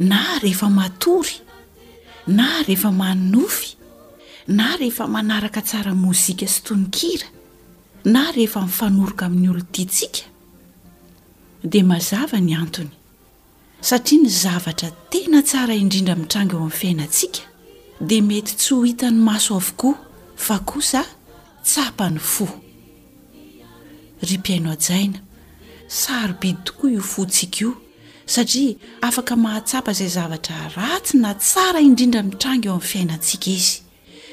na rehefa matory na rehefa manonofy na rehefa manaraka tsara mozika sy tononkira na rehefa mifanoroka amin'ny olon-tiantsika dia mazava ny antony satria ny zavatra tena tsara indrindra mitranga eo amin'ny fiainantsika dia mety tsy ho hitan'ny maso avokoa fa kosa tsapany fo Ry mpihaino hajaina, sarobidy tokoa io fontsika io satria afaka mahatsapa izay zavatra ratsy na tsara indrindra mitranga eo amin'ny fiainantsika izy.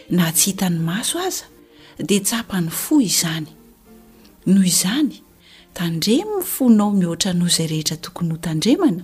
Na tsy hitan'ny maso aza dia tsapan'ny fo izany. Noho izany, tandremo ny fonao mihoatra noho izay rehetra tokony hotandremana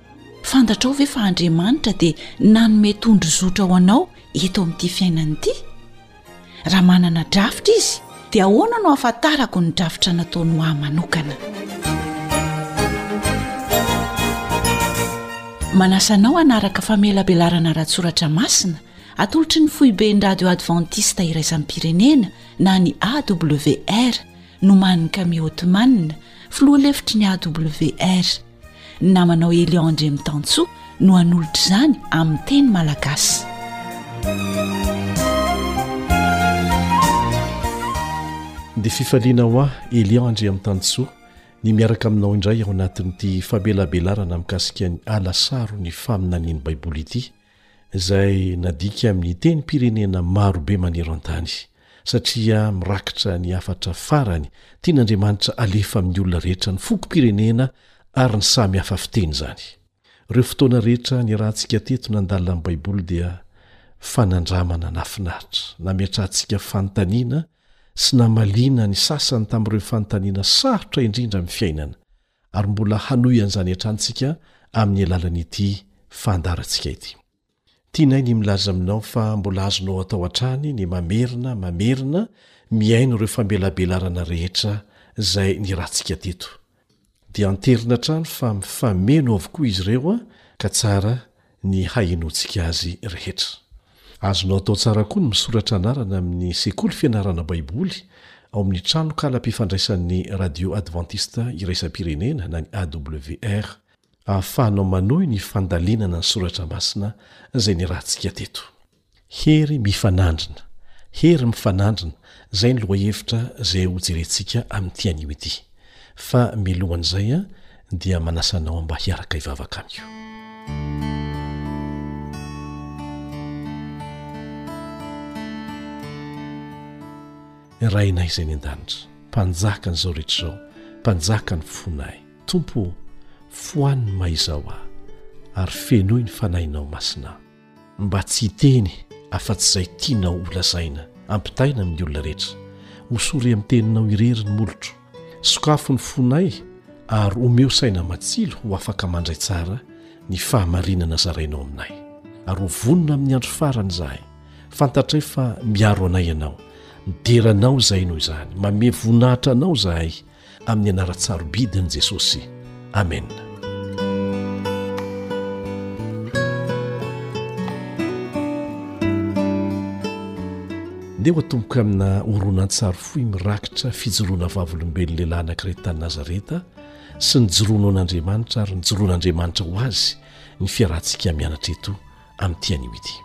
Fantatrao ve fa Andriamanitra dia nanome tondrozotra ho anao eto amin'ity fiainana ity? Raha manana drafitra izy, dia ahoana no hahafantarako ny drafitra nataony ho ahy manokana? Manasa anao hanaraka famelabelarana ara-tsoratra masina atolotry ny foiben'ny radio advantista iraisam-pirenena na ny AWR nomanin'i Kami Otman, filoha lefitry ny AWR. Ny namanao Elion Andriamitansoa no hanolotra izany amin'ny teny malagasy. Dia fifaliana ho ahy Elion Andriamitansoa ny miaraka aminao indray ao anatin'ity famelabelarana mikasika ny ala saron'ny faminanian'ny Baiboly ity izay nadika amin'ny tenim-pirenena marobe maneran-tany. satria mirakitra ny hafatra farany tian'Andriamanitra halefa amin'ny olona rehetra ny fokom-pirenena ary ny samy hafa fiteny izany. Ireo fotoana rehetra niarahantsika teto nandalina ny Baiboly dia fanandramana nahafinaritra, nametrahantsika fanontaniana sy namaliana ny sasany tamin'ireo fanontaniana sarotra indrindra amin'ny fiainana, ary mbola hanohy an'izany hatrany isika amin'ny alalan'ity fandaharantsika ity. Tianay ny milaza aminao fa mbola azonao atao hatrany ny mamerina mamerina mihaino ireo famelabelarana rehetra izay nirantsika teto. Dia anterina hatrany fa mifameno avokoa izy ireo ka tsara ny hahenoantsika azy rehetra. Azonao atao tsara koa ny misoratra anarana amin'ny Sekoly Fianarana Baiboly ao amin'ny tranonkala-pifandraisan'ny Radio Advantista Iraisam-pirenena na ny AWR ahafahanao manohy ny fandalinana ny soratra masina izay niarahantsika teto. Hery mifanandrina, hery mifanandrina, izay ny lohahevitra izay ho jerentsika amin'ity anio ity. Fa milohan'izay dia manasa anao mba hiaraka hivavaka amiko. Rainay izay any an-danitra, Mpanjakan'izao rehetra izao, Mpanjakan'ny fonay, Tompo ô, foano ny maizao aho, ary fenoy ny Fanahinao Masina aho. Mba tsy hiteny afa-tsy izay tianao ho lazaina, ampitaina amin'ny olona rehetra. Hosory amin'ny Teninao irery ny molotro. Sokafo ny fonay ary omeo saina matsilo ho afaka mandray tsara ny fahamarinana zarainao aminay. Ary ho vonona amin'ny andro farany izahay. Fantatray fa miaro anay Ianao. Midera Anao izahay noho izany. Manome voninahitra Anao izahay amin'ny anaran-tsarobidin'i Jesosy. Amena. Ndeha ho atomboka amina horonantsary fohy mirakitra fijoroana vavolombelon'ny lehilahy anankiray tany Nazareta sy nijoroany ho an'Andriamanitra ary nijoroan'Andriamanitra ho azy ny fiarahantsika mianatra eto amin'ity anio ity.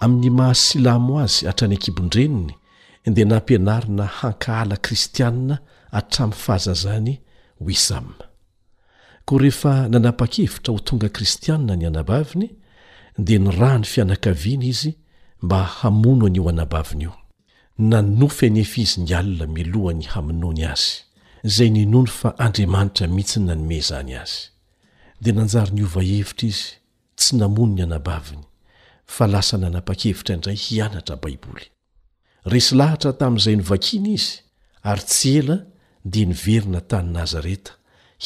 Amin'ny maha silamo azy hatrany an-kibon-dreniny dia nampianarina hankahala Kristianina hatramin'ny fahazazany Wissam. Koa rehefa nanapa-kevitra ho tonga Kristianina ny anabaviny, dia niraha ny fianakaviany izy mba hamono an'io anabaviny io. Nanonofy anefa izy ny alina milohan'ny hamonoany azy, izay ninoany fa Andriamanitra mihitsy no nanome izany azy. Dia nanjary niova hevitra izy Tsy namono ny anabaviny, fa lasa nanapa-kevitra indray hianatra Baiboly. Resy lahatra tamin'izay novakiny izy, ary tsy ela dia niverina tany Nazareta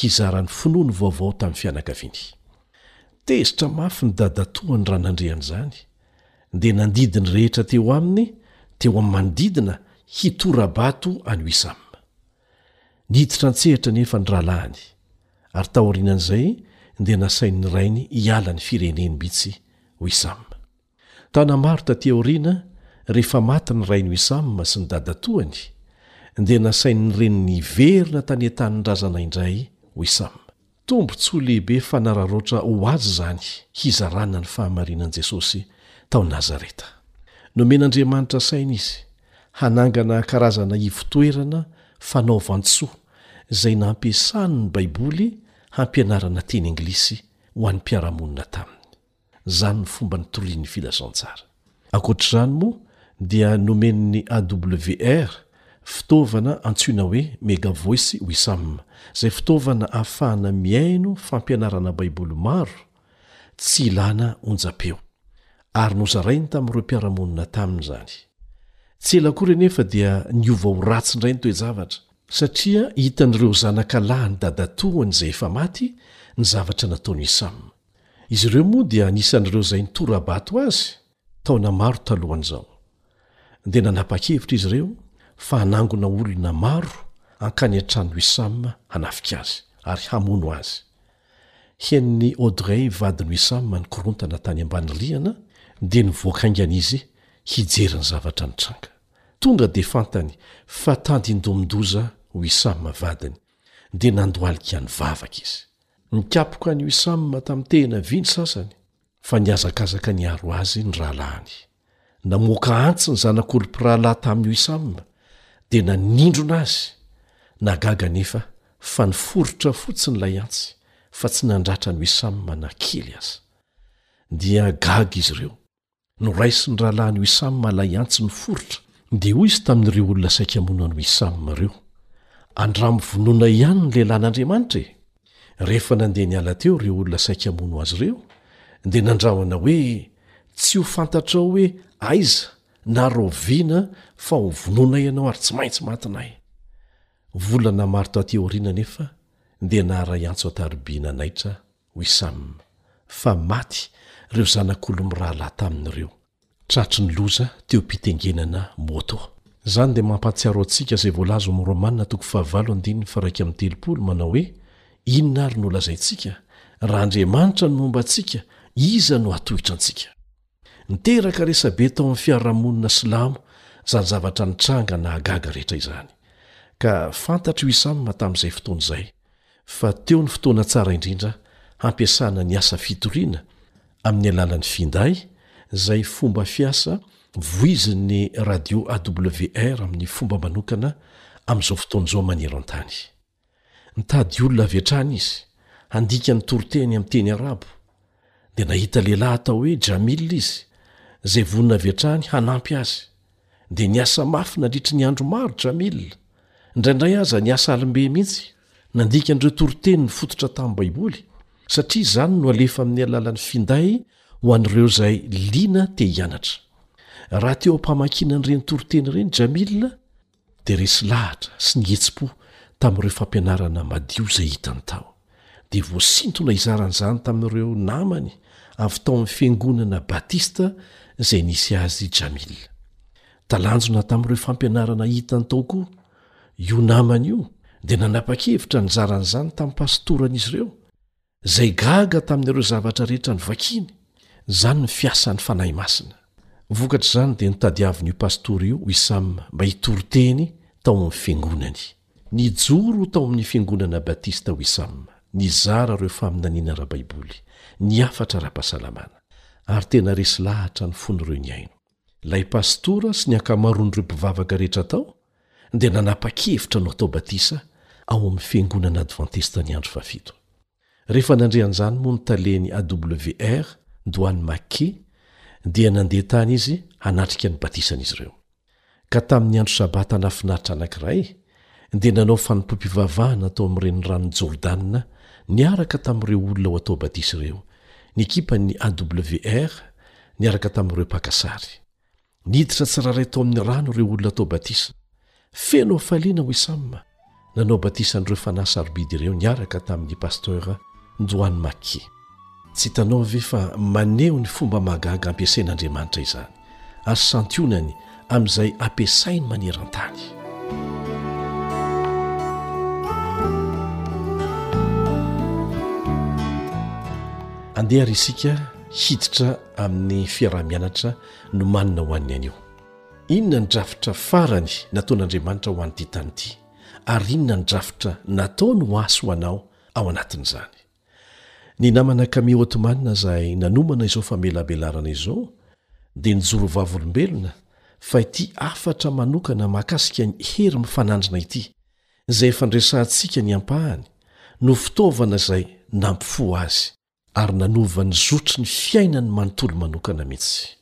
hizara ny finoany vaovao tamin'ny fianakaviany. Tezitra mafy ny dadatoany raha nandre an'izany, dia nandidy ny rehetra teo aminy teo amin'ny manodidina hitora-bato an'i Wissam. Niditra an-tsehatra anefa ny rahalahiny, ary taorian'izay dia nasain'ny rainy hiala ny fireneny mihitsy Wissam. Taona maro taty aoriana, rehefa maty ny rain'i Wissam sy ny dadatoany, dia nasain'ny reniny hiverina tany an-tanindrazana indray Wissam. Tombontsoa lehibe fanararaotra ho azy izany hizarana ny fahamarinan'i Jesosy tao Nazareta. Nomen'Andriamanitra saina izy hanangana karazana ivotoerana fanaovan-tsoa izay nampiasany ny Baiboly hampianarana teny anglisy ho an'ny mpiara-monina taminy. Izany ny fomba nitorian'ny filazantsara. Ankoatra izany moa dia nomen'ny AWR fitaovana antsoina hoe Megavoice Wissam, izay fitaovana ahafahana mihaino fampianarana Baiboly maro tsy ilàna onjampeo, ary nozarainy tamin'ireo mpiara-monina taminy izany. Tsy ela akory anefa dia niova ho ratsy indray ny toe-javatra, satria hitan'ireo zanaka lahin'ny dadatoany izay efa maty ny zavatra nataon'i Wissam. Izy ireo moa dia anisan'ireo izay nitora-bato azy taona maro talohan'izao. Dia nanapa-kevitra izy ireo fa hanangona olona maro hankany an-trano Wissam hanafika azy ary hamono azy. Henon'i Audrey vadin'i Wissam ny korontana tany ambany rihana dia nivoaka haingana izy hijery ny zavatra nitranga. Tonga dia fantany fa tandindomin-doza Wissam vadiny dia nandohalika nivavaka izy. Nikapoka an'i Wissam tamin'ny tehina vy ny sasany, fa nihazakazaka niaro azy ny rahalahiny. Namoaka antsy ny zanak'olo mpirahalahy tamin'i Wissam, dia nanindrona azy. Nahagaga anefa fa niforitra fotsiny ilay antsy, fa tsy nandratra an'i Wissam na kely aza. Dia gaga izy ireo. Noraisin'ny rahalahin'i Wissam Alaiantsy niforitra, dia hoy izy tamin'ireo olona saika hamono an'i Wissam ireo, Andramo vonoina ihany ny lehilahin'Andriamanitra e! Rehefa nandeha niala teo ireo olona saika hamono azy ireo, dia nandrahona hoe, Tsy ho fantatrao hoe aiza na rahoviana fa ho vonoina ianao ary tsy maintsy matinay! Volana maro taty aoriana anefa dia naharay antso an-tariby nanaitra Wissam, fa maty ireo zanak'olo mirahalahy taminy ireo, tratry ny loza teo am-pitengenana môtô. Izany dia mampahatsiaro antsika izay voalaza ao amin'ny Romana toko fahavalo andininy faraika amin'ny telopolo manao hoe, Inona ary no holazaintsika? Raha Andriamanitra no momba antsika, iza no hatohitra antsika? Niteraka resabe tao amin'ny fiarahamonina silamo izany zavatra nitranga nahagaga rehetra izany, ka fantatr'i Wissam tamin'izay fotoana izay fa teo ny fotoana tsara indrindra hampiasana ny asa fitoriana amin'ny alalan'ny finday, izay fomba fiasa voizin'ny radio AWR amin'ny fomba manokana amin'izao fotoana izao maneran-tany. Nitady olona avy hatrany izy handika ny toriteny amin'ny teny Arabo, dia nahita lehilahy atao hoe Jamil izy, izay vonona avy hatrany hanampy azy. Dia niasa mafy nandritry ny andro maro Jamil, indraindray aza niasa alim-be mihitsy, nandika an'ireo toriteny nifototra tamin'ny Baiboly, satria izany no alefa amin'ny alalan'ny finday ho an'ireo izay liana te-hianatra. Raha teo am-pamakiana an'ireny toriteny ireny Jamil, dia resy lahatra sy nihetsi-po tamin'ireo fampianarana madio izay hitany tao, dia voasintona hizara an'izany tamin'ireo namany avy tao amin'ny Fiangonana Batista izay nisy azy Jamil. Talanjona tamin'ireo fampianarana hitany tao koa io namany io, dia nanapa-kevitra nizara an'izany tamin'ny pastoran'izy ireo, izay gaga tamin'ireo zavatra rehetra novakiny, izany ny fiasan'ny Fanahy Masina. Vokatr'izany dia notadiavin'io pastora io i Sam mba hitory teny tao amin'ny fiangonany. Nijoro tao amin'ny Fiangonana Batista i Sam, nizara ireo faminaniana ara-baiboly, ny hafatra ara-pahasalamana. Ary tena resy lahatra ny fon'ireo nihaino. Ilay pastora sy ny ankamaroan'ireo mpivavaka rehetra tao dia nanapa-kevitra ny ho atao batisa ao amin'ny Fiangonana Advantistan'ny Andro Fahafito. Rehefa nandre an'izany moa ny talen'ny AWR, Duane McKee, dia nandeha tany izy hanatrika ny batisan'izy ireo. Ka tamin'ny andro Sabata nahafinaritra anankiray, dia nanao fanompoam-pivavahana tao amin'ny Reniranon'i Jordana niaraka tamin'ireo olona ho atao batisa ireo, ny ekipan'ny AWR niaraka tamin'ireo mpaka sary. Niditra tsirairay tao amin'ny rano ireo olona atao batisa. Feno hafaliana, hoy Sam, nanao batisa an'ireo fanahy sarobidy ireo niaraka tamin'ny Pasteur Nduan Maki. Tsy hitanao ve fa maneho ny fomba mahagaga ampiasain'Andriamanitra izany, ary santionany amin'izay ampiasainy maneran-tany? Andeha àry isika hiditra amin'ny fiaraha-mianatra nomanina ho an'ny anio. Inona ny drafitra farany nataon'Andriamanitra ho an'ity tany ity, ary inona ny drafitra nataony ho ahy sy ho anao ao anatin'izany? Ny namana Kami Othman izay nanomana izao famelabelarana izao dia nijoro vavolombelona fa ity hafatra manokana mahakasika ny hery mifanandrina ity, izay efa niresahantsika ny ampahany, no fitaovana izay nampifoha azy, ary nanova ny zotry ny fiainany manontolo manokana mihitsy,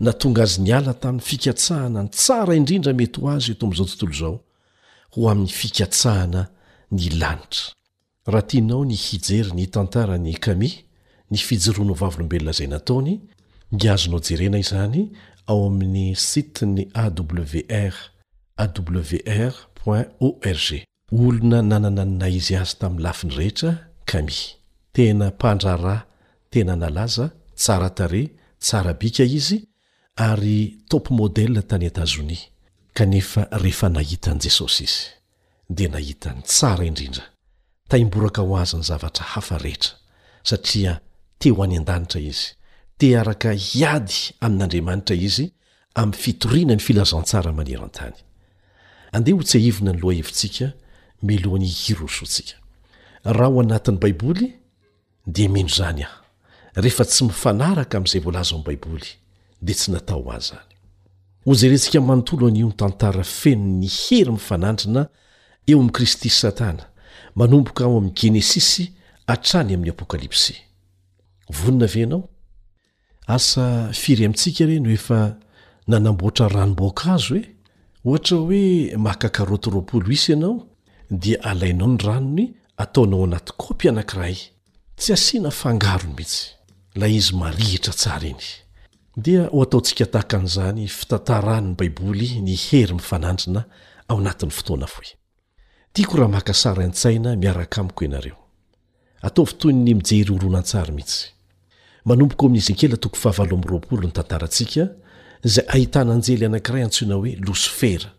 natonga azy niala tamin'ny fikatsahana ny tsara indrindra mety ho azy eto amin'izao tontolo izao ho amin'ny fikatsahana ny lanitra. Raha tianao ny hijery ny tantaran'i Kami, ny fijoroanao vavolombelona izay nataony, dia azonao jerena izany ao amin'ny site-n'ny AWR, awr point org. Olona nanana ny naha izy azy tamin'ny lafiny rehetra Kami. Tena mpandraharaha tena nalaza, tsara tarehy, tsara bika izy, ary top model tany Etazonia. Kanefa rehefa nahita an'i Jesosy izy. dia nahita ny tsara indrindra, taimboraka ho azy ny zavatra hafa rehetra, satria te ho any an-danitra izy, te araka hiady amin'Andriamanitra izy amin'ny fitoriana ny filazantsara maneran-tany. Andeha ho tsiahivina ny lohahevitsika mialohan'ny hirosoantsika. Raha ao anatin'ny Baiboly, Dia mino izany aho. Rehefa tsy mifanaraka amin'izay voalaza ao amin'ny Baiboly, dia tsy natao ho ahy izany. Hojerentsika manontolo anio ny tantara feno ny hery mifanandrina eo amin'i Kristy sy Satana, manomboka ao amin'ny Genesisy hatrany amin'ny Apokalypsy. Vonona ve ianao? Asa firy amintsika re no efa nanamboatra ranom-boankazo e? Ohatra hoe maka karaoty roapolo isa ianao dia alainao ny ranony ataonao anaty kaopy anankiray, tsy asiana fangarony mihitsy, ilay izy marihitra tsara iny. Dia ho ataontsika tahaka an'izany fitantaran'ny Baiboly ny hery mifanandrina ao anatin'ny fotoana fohy. Tiako raha maka sary an-tsaina miaraka amiko ianareo. Ataovy toy ny mijery horonantsary mihitsy. Manomboka ao amin'ny Ezekiela toko fahavalo amby roapolo ny tantarantsika, izay ahitana anjely anankiray antsoina hoe Losifera,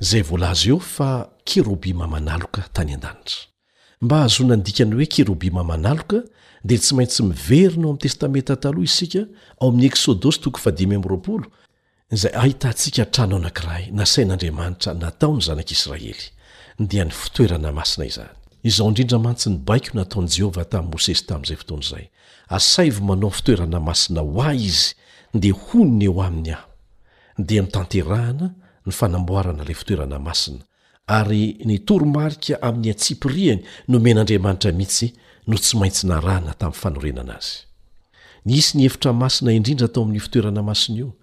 izay voalaza eo fa kerobima manaloka tany an-danitra. Mba hahazoana ny dikan'ny hoe kerobima manaloka, dia tsy maintsy miverina ao amin'ny Testamenta Taloha isika, ao amin'ny Eksodosy toko fahadimy amby roapolo, izay ahitantsika trano anankiray nasain'Andriamanitra natao ny Zanak'Israely, dia ny fitoerana masina izany. Izao indrindra mantsy ny baiko nataon'i Jehovah tamin'i Mosesy tamin'izay fotoana izay, Asaivo manao fitoerana masina ho ahy izy, dia honina eo aminy aho. Dia notanterahana ny fanamboarana ilay fitoerana masina, Ary ny toromarika amin'ny antsipiriany nomen'Andriamanitra mihitsy no tsy maintsy narahana tamin'ny fanorenana azy. Nisy ny efitra masina indrindra tao amin'io fitoerana masina io,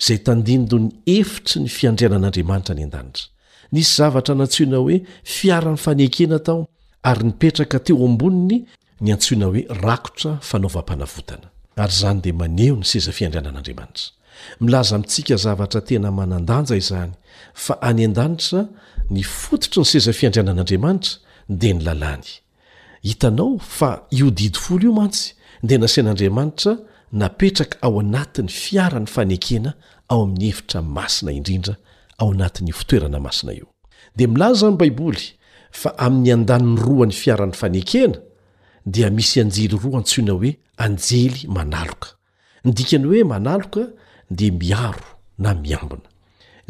izay tandindon'ny efitry ny fiandrianan'Andriamanitra any an-danitra. Nisy zavatra nantsoina hoe fiaran'ny fanekena tao ary nipetraka teo amboniny ny antsoina hoe rakotra fanaovam-panavotana. Ary izany dia maneho ny seza fiandrianan'Andriamanitra. Milaza amintsika zavatra tena manan-danja izany, fa any an-danitra, ny fototry ny seza fiandrianan'Andriamanitra dia ny lalàny. Hitanao fa io didy folo io mantsy dia nasain'Andriamanitra napetraka ao anatin'ny fiaran'ny fanekena ao amin'ny efitra masina indrindra ao anatin'io fitoerana masina io. Dia milaza ny Baiboly Fa amin'ny andaniny roa ny fiaran'ny fanekena dia misy anjely roa antsoina hoe anjely manaloka. Ny dikan'ny hoe manaloka dia miaro na miambina.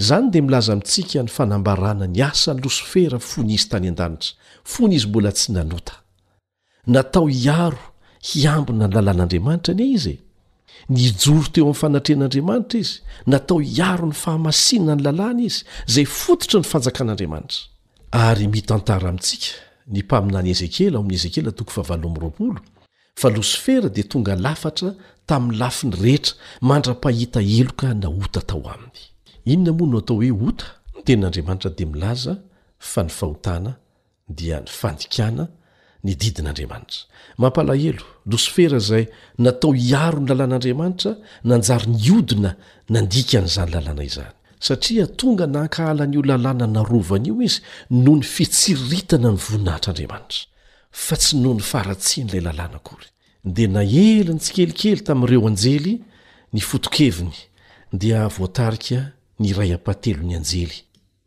Izany dia milaza amintsika ny fanambarana ny asan'i Losifera fony izy tany an-danitra, fony izy mbola tsy nanota. Natao hiaro, hiambina ny lalàn'Andriamanitra anie izy e! Nijoro teo amin'ny fanatrehan'Andriamanitra izy, natao hiaro ny fahamasinana ny lalàny izy, izay fototry ny fanjakan'Andriamanitra. Ary mitantara amintsika ny mpaminany Ezekiela ao amin'ny Ezekiela toko fahavalo amby roapolo, fa Losifera dia tonga lafatra tamin'ny lafiny rehetra mandra-pahita heloka na ota tao aminy. Inona moa no atao hoe ota? Ny tenin'Andriamanitra dia milaza fa ny fahotana dia ny fandikana ny didin'Andriamanitra. Mampalahelo, Losifera izay natao hiaro ny lalàn'Andriamanitra nanjary niodina nandika an'izany lalàna izany. Satria tonga nankahala an'io lalàna narovany io izy noho ny fitsiriritana ny voninahitr'Andriamanitra, fa tsy noho ny faharatsian'ilay lalàna akory. Dia naheliny tsikelikely tamin'ireo anjely ny foto-keviny, dia voatarika ny iray ampahatelon'ny anjely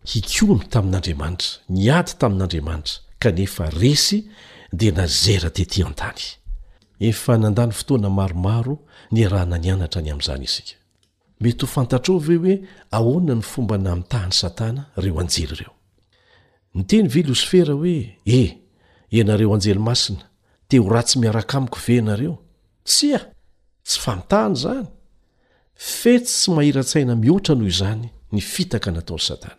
hikomy tamin'Andriamanitra, niady tamin'Andriamanitra, kanefa resy dia nazera tetỳ an-tany. Efa nandany fotoana maromaro niaraha-nanianatra ny amin'izany isika. Mety ho fantatrao ve hoe ahoana ny fomba namitahan'i Satana ireo anjely ireo? Niteny ve Losifera hoe, E! ianareo anjely masina, te ho ratsy miaraka amiko ve ianareo? Tsia! Tsy famitahana izany! Fetsy sy mahira-tsaina mihoatra noho izany ny fitaka nataon'i Satana.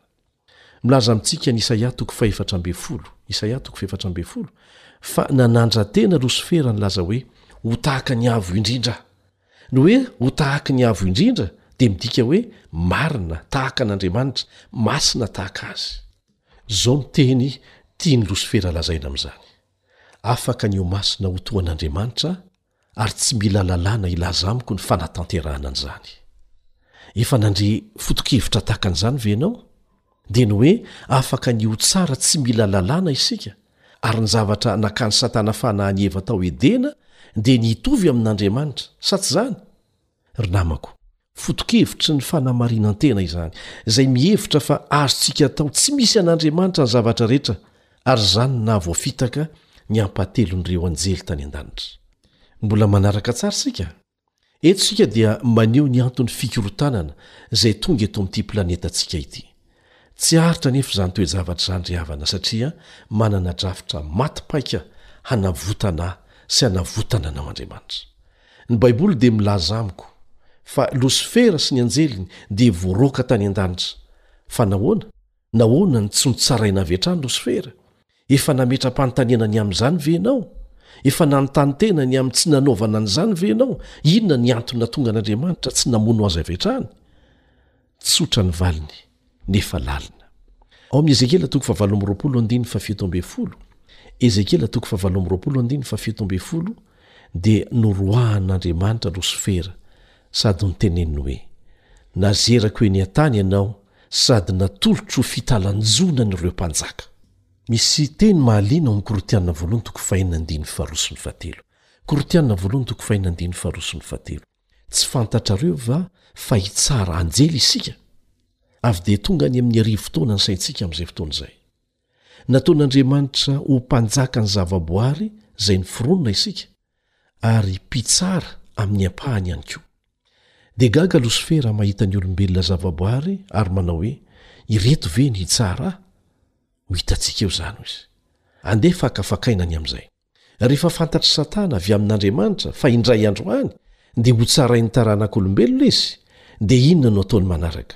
Milaza amintsika ny Isaia toko fahefatra ambin'ny folo, Isaia toko fahefatra ambin'ny folo, fa nanandra-tena Losifera nilaza hoe ho tahaka ny avo indrindra. Ny hoe ho tahaky ny avo indrindra dia midika hoe marina tahaka an'Andriamanitra, masina tahaka Azy. Izao ny teny tian'i Losifera lazaina amin'izany, Afaka ny ho masina ho toa an'Andriamanitra ary tsy mila lalàna hilaza amiko ny fanatanterahana an'izany. Efa nandre foto-kevitra tahaka an'izany ve ianao? Dia ny hoe afaka ny ho tsara tsy mila lalàna isika, ary ny zavatra nakan'i Satana fanahin'i Eva tao Edena dia ny hitovy amin'Andriamanitra, sa tsy izany? Ry namako, Foto-kevitry ny fanamarinan-tena izany, izay mihevitra fa azontsika atao tsy misy an'Andriamanitra ny zavatra rehetra, ary izany no nahavoafitaka ny ampahatelon'ireo anjely tany an-danitra. Mbola manaraka tsara isika? Eto isika dia maneho ny anton'ny fikorontanana izay tonga eto amin'ity planetantsika ity. Tsy aritra anefa izany toe-javatra izany ry havana satria manana drafitra maty paika hanavotana ahy sy hanavotana anao Andriamanitra. Ny Baiboly dia milaza amiko fa Losifera sy ny anjeliny dia voaroaka tany an-danitra. Fa nahoana? Nahoana no tsy notsaraina avy hatrany Losifera? Efa nametra-panontaniana ny amin'izany ve ianao? Efa nanontany tena ny amin'ny tsy nanaovana an'izany ve ianao? Inona ny antony nahatonga an'Andriamanitra tsy namono azy avy hatrany? Tsotra ny valiny, nefa lalina. Ao amin'ny Ezekiela toko fahavalo amby roapolo andininy fahafito ambin'ny folo, Ezekiela toko fahavalo amby roapolo andininy fahafito ambin'ny folo, dia noroahan'Andriamanitra Losifera sady noteneniny hoe, Nazerako eny an-tany ianao sady natolotro ho fitalanjona an'ireo mpanjaka. Misy teny mahaliana ao amin'ny Korintiana voalohany toko fahenina andininy faharoa sy ny fahatelo, Korintiana voalohany toko fahenina andininy faharoa sy ny fahatelo, Tsy fantatrareo va fa hitsara anjely isika? Avy dia tonga any amin'ny arivo taona ny saintsika amin'izay fotoana izay. Nataon'Andriamanitra ho mpanjakan'ny zavaboary izay niforonina isika, ary mpitsara amin'ny ampahany ihany koa. Dia gaga Losifera mahita ny olombelona zavaboary ary manao hoe, Ireto ve no hitsara ahy? Ho hitantsika eo izany, hoy izy. Andeha fakafakaina ny amin'izay. Rehefa fantatr'i Satana avy amin'Andriamanitra fa indray andro any dia hotsarain'ny taranak'olombelona izy, dia inona no ataony manaraka?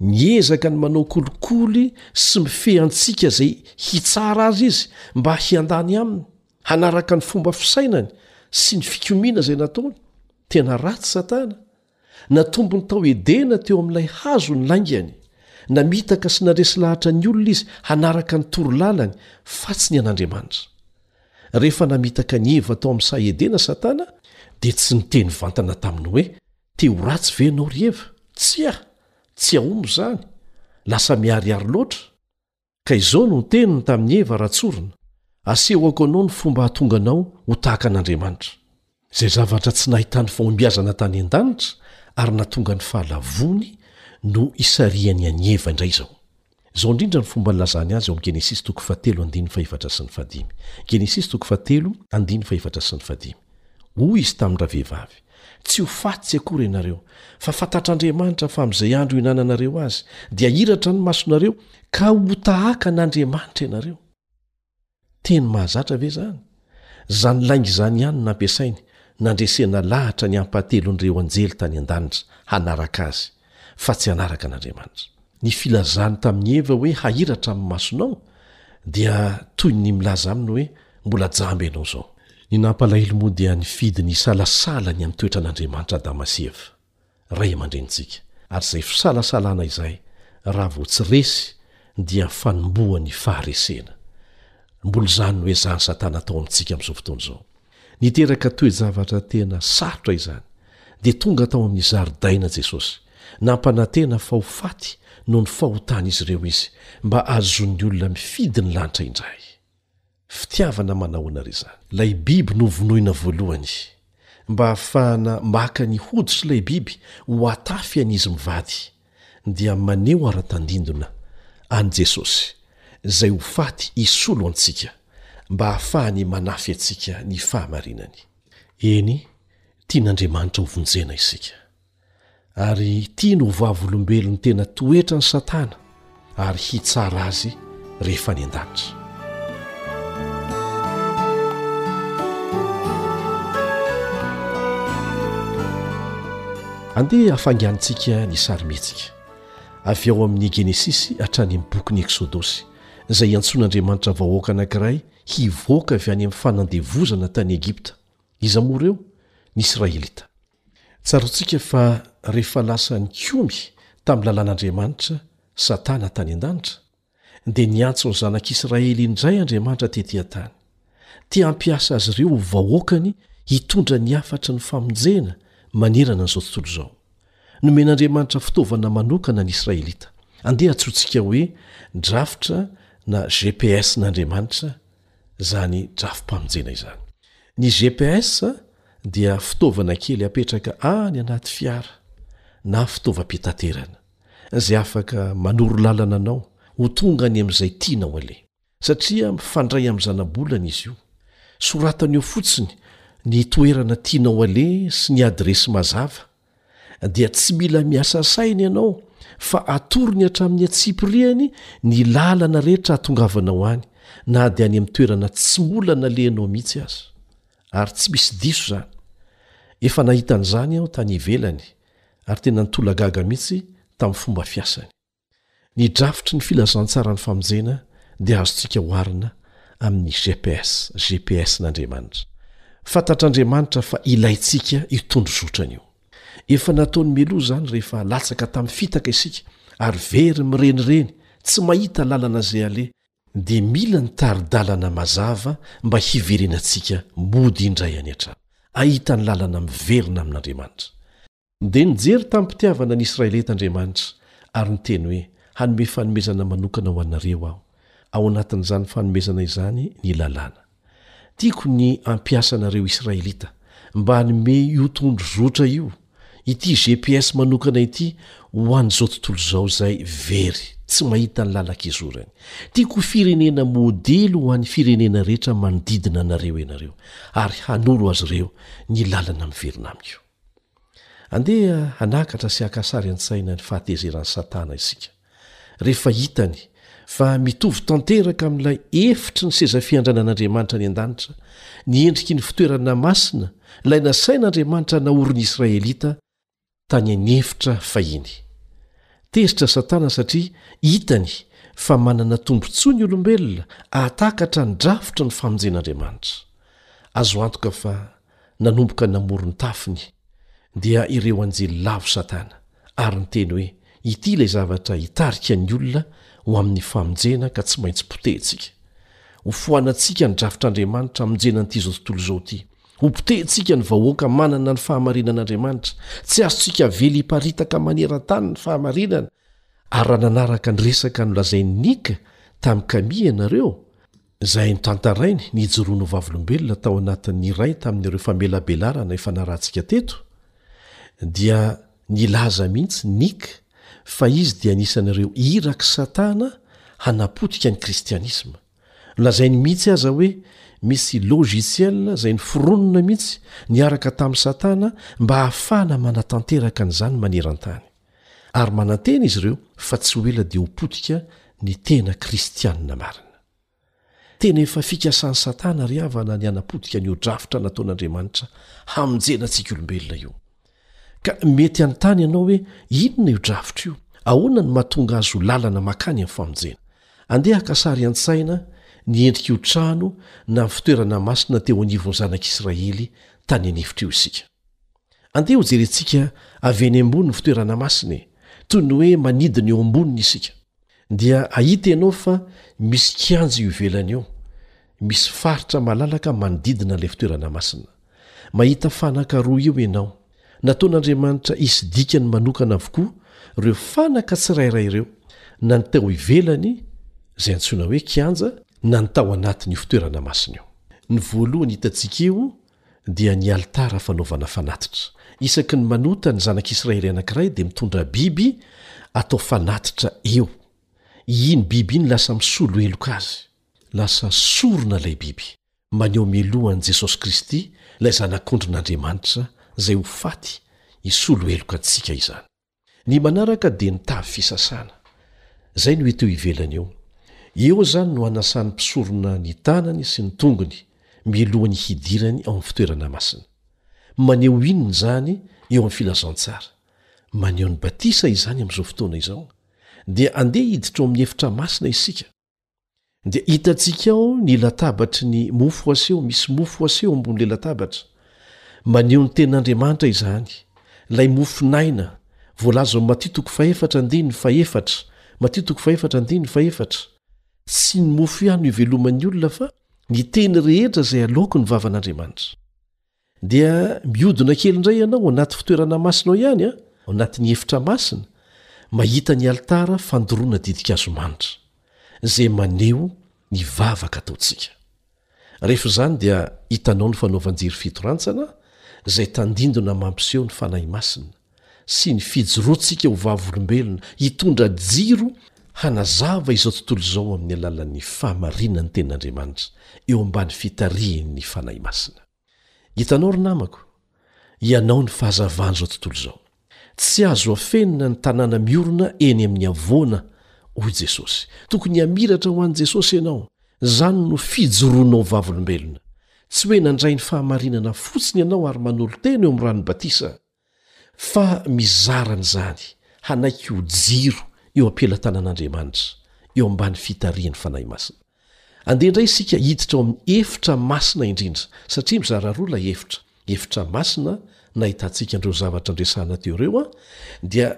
Miezaka ny manao kolikoly sy mifehy antsika izay hitsara azy izy mba hiandany aminy, hanaraka ny fomba fisainany sy ny fikomiana izay nataony. Tena ratsy Satana! Natombony tao Edena teo amin'ilay hazo ny laingany. Namitaka sy nandresy lahatra ny olona izy hanaraka ny toro lalany fa tsy ny an'Andriamanitra. Rehefa namitaka an'i Eva tao amin'ny saha Edena Satana, dia tsy niteny vantana taminy hoe, Te ho ratsy ve ianao ry Eva? Tsia! Tsy ahomo izany! Lasa miharihary loatra! Ka izao no niteniny tamin'i Eva Ratsorona, Asehoko anao ny fomba hahatonga anao ho tahaka an'Andriamanitra. Izay zavatra tsy nahitany fahombiazana tany an-danitra ary nahatonga ny fahalavoany no isarihany an'i Eva indray izao. Izao indrindra ny fomba nilazany azy ao amin'ny Genesisy toko fahatelo andininy fahefatra sy ny fahadimy. Genesisy toko fahatelo andininy fahefatra sy ny fahadimy. Hoy izy tamin-dravehivavy, Tsy ho faty akory ianareo, fa fantatr'Andriamanitra fa amin'izay andro ihinananareo azy, dia hiratra ny masonareo, ka ho tahaka an'Andriamanitra ianareo. Teny mahazatra ve izany? Izany lainga izany ihany no nampiasainy nandresena lahatra ny ampahatelon'ireo anjely tany an-danitra hanaraka azy. fa tsy hanaraka an'Andriamanitra. Ny filazany tamin'i Eva hoe hahiratra amin'ny masonao dia toy ny milaza aminy hoe mbola jamba ianao izao. Ny nampalahelo moa dia nifidy ny hisalasala ny amin'ny toetran'Andriamanitra Adama sy Eva, ray aman-drenintsika, ary izay fisalasalana izay raha vao tsy resy dia fanombohan'ny faharesena. Mbola izany no ezahan'i Satana atao amintsika amin'izao fotoana izao. Niteraka toe-javatra tena sarotra izany, dia tonga tao amin'ny zaridaina Jesosy. Nampanantena fa ho faty noho ny fahotan'izy ireo izy, mba hahazoan'ny olona mifidy ny lanitra indray. Fitiavana manahoana àry izany! Ilay biby novonoina voalohany, mba hahafahana maka ny hody sy ilay biby ho atafy an'izy mivady, dia maneho ara-tandindona an'i Jesosy izay ho faty hisolo antsika mba hahafahany manafy antsika ny fahamarinany. Eny, tian'Andriamanitra ho vonjena isika, ary tiany ho vavolombelon'ny tena toetran'i Satana, ary hitsara azy rehefa any an-danitra. Andeha hafainganintsika ny sarimihetsika avy ao amin'ny Genesisy hatrany amin'ny bokin'ny Eksodosy, izay iantsoan'Andriamanitra vahoaka anankiray hivoaka avy any amin'ny fanandevozana tany Egipta. Iza moa ireo? Ny Israelita. Tsaroantsika fa rehefa lasa nikomy tamin'ny lalàn'Andriamanitra Satana tany an-danitra, dia niantso ny zanak'Israely indray Andriamanitra tetỳ an-tany. Te hampiasa azy ireo ho vahoakany hitondra ny hafatry ny famonjena manerana an'izao tontolo izao. Nomen'Andriamanitra fitaovana manokana ny Israelita. Andeha antsointsika hoe drafitra na GPS-n'Andriamanitra izany drafi-pamonjena izany. Ny GPS dia fitaovana kely apetraka any anaty fiara na fitaovam-pitaterana, izay afaka manoro lalana anao ho tonga any amin'izay tianao aleha. Satria mifandray amin'ny zanabolana izy io, soratany eo fotsiny ny toerana tianao aleha sy ny adiresy mazava, dia tsy mila miasa saina ianao fa atorony hatramin'ny antsipiriany ny lalana rehetra atongavanao any na dia any amin'ny toerana tsy mola nalehanao mihitsy aza ary tsy misy diso zany efa nahitan'izany aho tany ivelany ary tena nitolagaga mihitsy tamin'ny fomba fiasany Ny drafitry ny filazantsaran'ny famonjena dia azontsika oharina amin'ny GPS, GPS n'Andriamanitra. Fantatr'Andriamanitra fa ilaintsika io tondrozotrany io. Efa nataony mialoha izany rehefa latsaka tamin'ny fitaka isika ary very mirenireny, tsy mahita lalana izay aleha, dia mila ny tari-dalana mazava mba hiverenantsika mody indray any an-trano, ahita ny lalana miverina amin'Andriamanitra. Dia nijery tamim-pitiavana ny Israelita Andriamanitra ary niteny hoe, Hanome fanomezana manokana ho anareo Aho. Ao anatin'izany fanomezana izany ny Lalàna. Tiako ny hampiasa anareo Israelita mba hanome io tondro zotra io, ity GPS manokana ity ho an'izao tontolo izao izay very, tsy mahita ny lalan-kizorany. Tiako ho firenena modely ho an'ny firenena rehetra manodidina anareo ianareo, ary hanoro azy ireo ny lalana miverina Amiko. Andeha hanakatra sy haka sary an-tsaina ny fahatezeran'i Satana isika, rehefa hitany fa mitovy tanteraka amin'ilay efitry ny seza fiandranan'Andriamanitra any an-danitra ny endriky ny fitoerana masina, ilay nasain'Andriamanitra naorin'ny Israelita tany an'efitra fahiny. Tezitra Satana satria hitany fa manana tombontsoa ny olombelona hahatakatra ny drafitry ny famonjen'Andriamanitra. Azo antoka fa nanomboka namoron-tafiny, dia ireo anjely lavo Satana, ary niteny hoe, Ity ilay zavatra hitarika ny olona ho amin'ny famonjena ka tsy maintsy potehintsika. Hofoanantsika ny drafitr'Andriamanitra hamonjena an'ity izao tontolo izao ity. Hopotehintsika ny vahoaka manana ny fahamarinan'Andriamanitra. Tsy azontsika avela hiparitaka maneran-tany ny fahamarinana. Ary raha nanaraka ny resaka nolazain'i Nick tamin'i Camille ianareo, izay notantarainy nijoroany ho vavolombelona tao anatin'ny iray tamin'ireo famelabelarana efa narahantsika teto, dia nilaza mihitsy Nick fa izy dia anisan'ireo irak'i Satana hanapotika ny kristianisma. Nolazainy mihitsy aza hoe misy logiciel izay noforonina mihitsy niaraka tamin'i Satana mba hahafahana manatanteraka an'izany maneran-tany. ary manantena izy ireo fa tsy ho ela dia ho potika ny tena Kristianina marina. Tena efa fikasan'i Satana ry havana ny hanapotika an'io drafitra nataon'Andriamanitra hamonjena antsika olombelona io. Ka mety hanontany ianao hoe inona io drafitra io? Ahoana no mahatonga azy ho lalana makany amin'ny famonjena? Andeha haka sary an-tsaina ny endrik'io trano na fitoerana masina teo anivon'ny zanak'Israely tany an'efitra io isika. Andeha hojerentsika avy eny ambony ny fitoerana masina e, toy ny hoe manidina eo amboniny isika. Dia hahita ianao fa misy kianja eo ivelany eo. Misy faritra malalaka manodidina ilay fitoerana masina. Mahita fanaka roa eo ianao. Nataon'Andriamanitra hisy dikany manokana avokoa ireo fanaka tsirairay ireo, na ny tao ivelany, izay antsoina hoe kianja, na ny tao anatin'io fitoerana masina io. Ny voalohany hitantsika eo dia ny alitara fanaovana fanatitra. Isaky ny manota ny zanak'Israely anankiray dia mitondra biby atao fanatitra eo. Iny biby iny lasa misolo heloka azy. Lasa sorona ilay biby, maneho mialoha an'i Jesosy Kristy, ilay Zanak'ondrin'Andriamanitra izay ho faty hisolo heloka antsika izany. Ny manaraka dia ny tavy fisasana. Izay no hita eo ivelany eo. Eo izany no hanasan'ny mpisorona ny tanany sy ny tongony mialohan'ny hidirany ao amin'ny fitoerana masina. Maneho inona izany eo amin'ny filazantsara? Maneho ny batisa izany amin'izao fotoana izao. Dia andeha hiditra ao amin'ny efitra masina isika. dia hitantsika ao ny latabatry ny mofo aseho misy mofo aseho ambon'la latabatra maneho ny ten'andriamanitra izany lay mofonaina voalaza o matitoko fahefatra andiny fahefatra matitoko fahefatra andiny fahefatra sy ny mofo ihany iveloman'ny olona fa ny teny rehetra izay aloako ny vavan'andriamanitra Dia mihodina kely indray ianao ao anaty fitoerana masina ao ihany, ao anatin'ny efitra masina, mahita ny alitara fandoroana ditin-kazo manitra, izay maneho ny vavaka ataontsika. Rehefa izany dia hitanao ny fanaovan-jiro fito rantsana, izay tandindona mampiseho ny Fanahy Masina, sy ny fijoroantsika ho vavolombelona hitondra jiro hanazava izao tontolo izao amin'ny alalan'ny fahamarinan'ny Tenin'Andriamanitra eo ambany fitarihin'ny Fanahy Masina. Hitanao ry namako, ianao ny fahazavan'izao tontolo izao. Tsy azo afenina ny tanàna miorina eny amin'ny havoana, hoy Jesosy. Tokony hamiratra ho an'i Jesosy ianao, izany no fijoroanao ho vavolombelona. Tsy hoe nandray ny fahamarinana fotsiny ianao ary manolo-tena eo amin'ny ran'ny batisa, Fa mizara an'izany, hanaiky ho jiro eo am-pelatanan'Andriamanitra, eo ambany fitarihan'ny Fanahy Masina. Andeha indray isika hiditra ao amin'ny efitra masina indrindra, satria mizara roa ilay efitra, efitra masina nahitantsika an'ireo zavatra niresahana teo ireo an, dia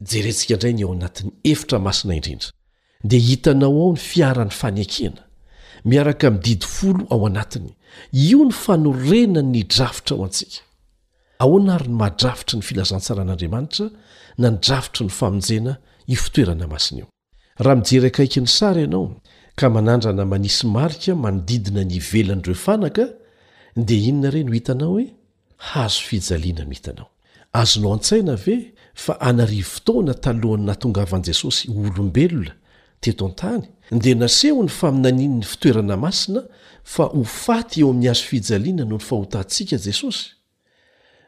jerentsika indray ny ao anatin'ny efitra masina indrindra. Dia hitanao ao ny fiaran'ny fanekena, miaraka amin'ny didy folo ao anatiny. Io ny fanorenan'ny drafitra ho antsika. Ahoana àry ny maha drafitry ny filazantsaran'Andriamanitra na ny drafitry ny famonjena io fitoerana masina io! Raha mijery akaiky ny sary ianao ka manandrana manisy marika manodidina ny ivelan'ireo fanaka, dia inona re no hitanao e? Hazo fijaliana no hitanao. Azonao an-tsaina ve fa an'arivo taona talohan'ny nahatongavan'i Jesosy ho olombelona Teto an-tany, dia nasehon'ny faminanian'ny fitoerana masina fa ho faty eo amin'ny hazo fijaliana noho ny fahotantsika Jesosy.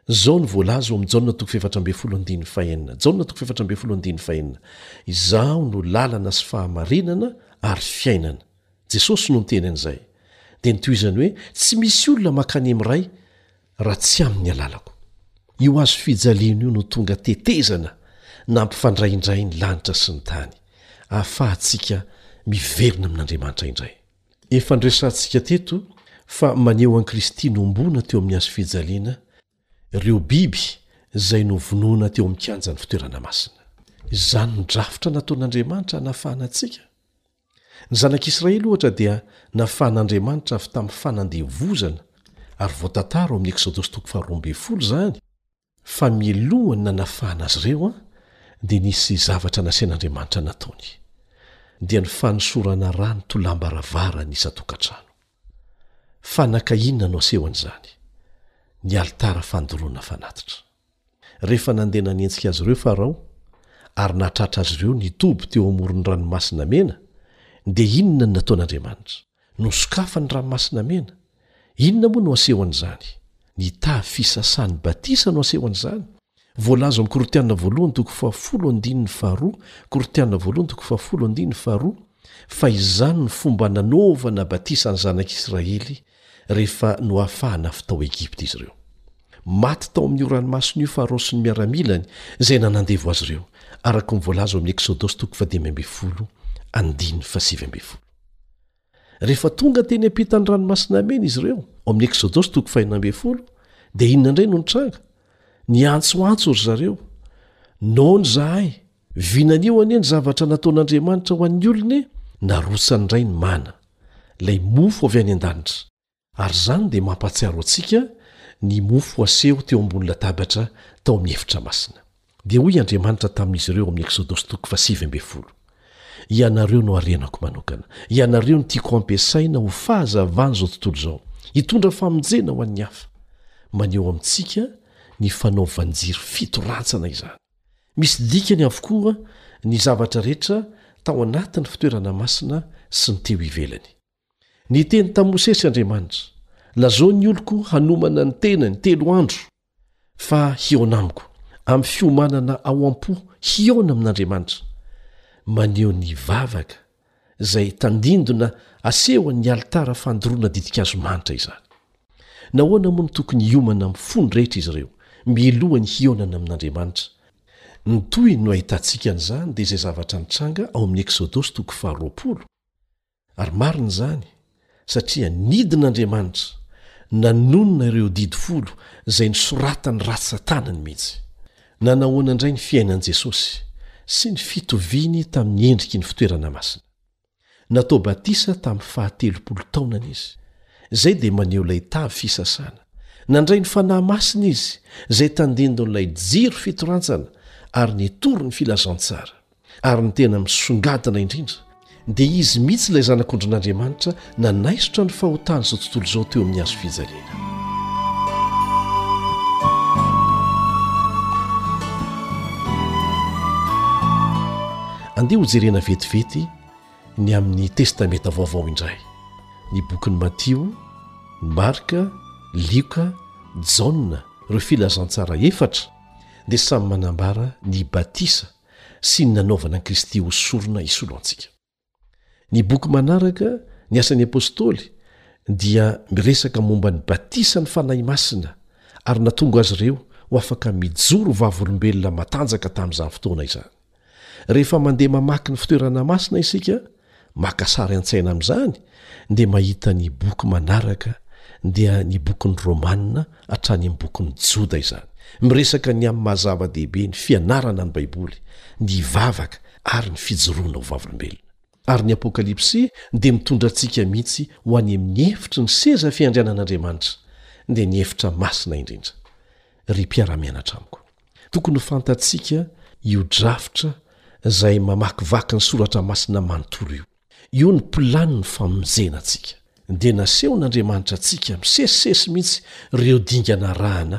Izao no voalaza ao amin'ny Jaona toko fahefatra ambin'ny folo andininy fahenina, Jaona toko fahefatra ambin'ny folo andininy fahenina, Izaho no lalana sy fahamarinana ary fiainana. Jesosy no niteny an'izay. Dia ny tohizany hoe, Tsy misy olona mankany amin'ny Ray raha tsy amin'ny alalako. Io hazo fijaliana io no tonga tetezana nampifandray indray ny lanitra sy ny tany, ahafahantsika miverina amin'Andriamanitra indray. Efa noresahantsika teto fa maneho an'i Kristy nohomboana teo amin'ny hazo fijaliana ireo biby izay novonoina teo amin'ny kianjan'ny fitoerana masina. Izany no drafitra nataon'Andriamanitra hanafahana antsika. Ny Zanak'Israely, ohatra, dia nafahan'Andriamanitra avy tamin'ny fanandevozana, ary voatantara ao amin'ny Eksodosy toko faharoa ambin'ny folo izany, fa mialohan'ny nanafahana azy ireo, dia nisy zavatra nasain'Andriamanitra nataony. Dia ny fanosorana rà ny tolàm-baravaran'ny isan-tokantrano. Fanaka inona no asehon'izany? Ny alitara fandoroana fanatitra. Rehefa nandeha nanenjika azy ireo Farao ary nahatratra azy ireo nitoby teo amoron'ny Ranomasina Mena, dia inona no nataon'Andriamanitra? Nosokafany ny Ranomasina Mena. Inona moa no asehon'izany? Ny tavy fisasan'ny batisa no asehon'izany. Voalaza ao amin'ny Korintiana voalohany toko fahafolo andininy faharoa, Korintiana voalohany toko fahafolo andininy faharoa, fa izany no fomba nanaovana batisa ny zanak'Israely rehefa noafahana avy tao Egypta izy ireo. Maty tao amin'io ranomasina io Farao sy ny miaramilany izay nanandevo azy ireo, araka ny voalaza ao amin'ny Eksodosy toko fahadimy ambin'ny folo, andininy fahasivy ambin'ny folo. Rehefa tonga teny am-pitan'ny Ranomasina Mena izy ireo, ao amin'ny Eksodosy toko fahenina ambin'ny folo, dia inona indray no nitranga? Niantsoantso ry zareo, Noana izahay! Vinanio anie ny zavatra nataon'Andriamanitra ho an'ny olona e! Narosany indray ny mana, ilay mofo avy any an-danitra, ary izany dia mampahatsiaro antsika ny mofo aseho teo ambony latabatra tao amin'ny efitra masina. Dia hoy Andriamanitra tamin'izy ireo ao amin'ny Eksodosy toko fahasivy ambin'ny folo, Ianareo no harenako manokana, ianareo no tiako hampiasaina ho fahazavan'izao tontolo izao, hitondra famonjena ho an'ny hafa. Maneho amintsika ny fanao vanjiry fito rantsana izany. Misy dikany avokoa ny zavatra rehetra tao anatin'ny fitoerana masina sy ny teo ivelany. Niteny tamin'i Mosesy Andriamanitra, Lazao ny oloko hanomana ny tenany telo andro, fa hihaona amiko, amin'ny fiomanana ao am-po hihaona amin'Andriamanitra, maneho ny vavaka izay tandindona asehon'ny alitara fandoroana ditin-kazo manitra izany. Nahoana moa no tokony hiomana amin'ny fony rehetra izy ireo, mialohan'ny hihaonana amin'Andriamanitra? Ny tohiny no ahitantsika an'izany dia izay zavatra nitranga ao amin'ny Eksodosy toko faharoapolo. Ary marina izany, satria nidina Andriamanitra nanonona ireo didy folo izay nosoratany ratsa-tanany mihitsy. Nanahoana indray ny fiainan'i Jesosy sy ny fitoviany tamin'ny endriky ny fitoerana masina? Natao batisa tamin'ny fahatelopolo taonany izy, izay dia maneho ilay tavy fisasana. Nandray ny Fanahy Masina izy, izay tandindon'ilay jiro fitorantsana ary nitory ny filazantsara. Ary ny tena misongadina indrindra, dia izy mihitsy ilay Zanak'ondrin'Andriamanitra nanaisotra ny fahotan'izao tontolo izao teo amin'ny hazo fijaliana. Andeha hojerena vetivety ny amin'ny Testamenta Vaovao indray, ny bokin'i Matio, Marka, Lioka, Jaona, ireo filazantsara efatra dia samy manambara ny batisa sy ny nanaovana an'i Kristy ho sorona hisolo antsika. Ny boky manaraka, ny Asan'ny Apostoly, dia miresaka momba ny batisan'ny Fanahy Masina ary natonga azy ireo ho afaka mijoro vavolombelona matanjaka tamin'izany fotoana izany. Rehefa mandeha mamaky ny fitoerana masina isika, Maka sary an-tsaina amin'izany dia mahita ny boky manaraka dia ny bokin'ny Romana hatrany amin'ny bokin'ny Joda izany. Miresaka ny amin'ny maha-zava-dehibe ny fianarana ny Baiboly, ny hivavaka ary ny fijoroana ho vavolombelona. Ary ny Apokalypsy dia mitondra antsika mihitsy ho any amin'ny efitry ny seza fiandrianan'Andriamanitra, dia ny efitra masina indrindra. Ry mpiara-mianatra amiko. Tokony ho fantatsika io drafitra izay mamakivaky ny soratra masina manontolo io. Io ny planin'ny famonjena antsika. Dia nasehon'Andriamanitra antsika misesisesy mihitsy ireo dingana arahana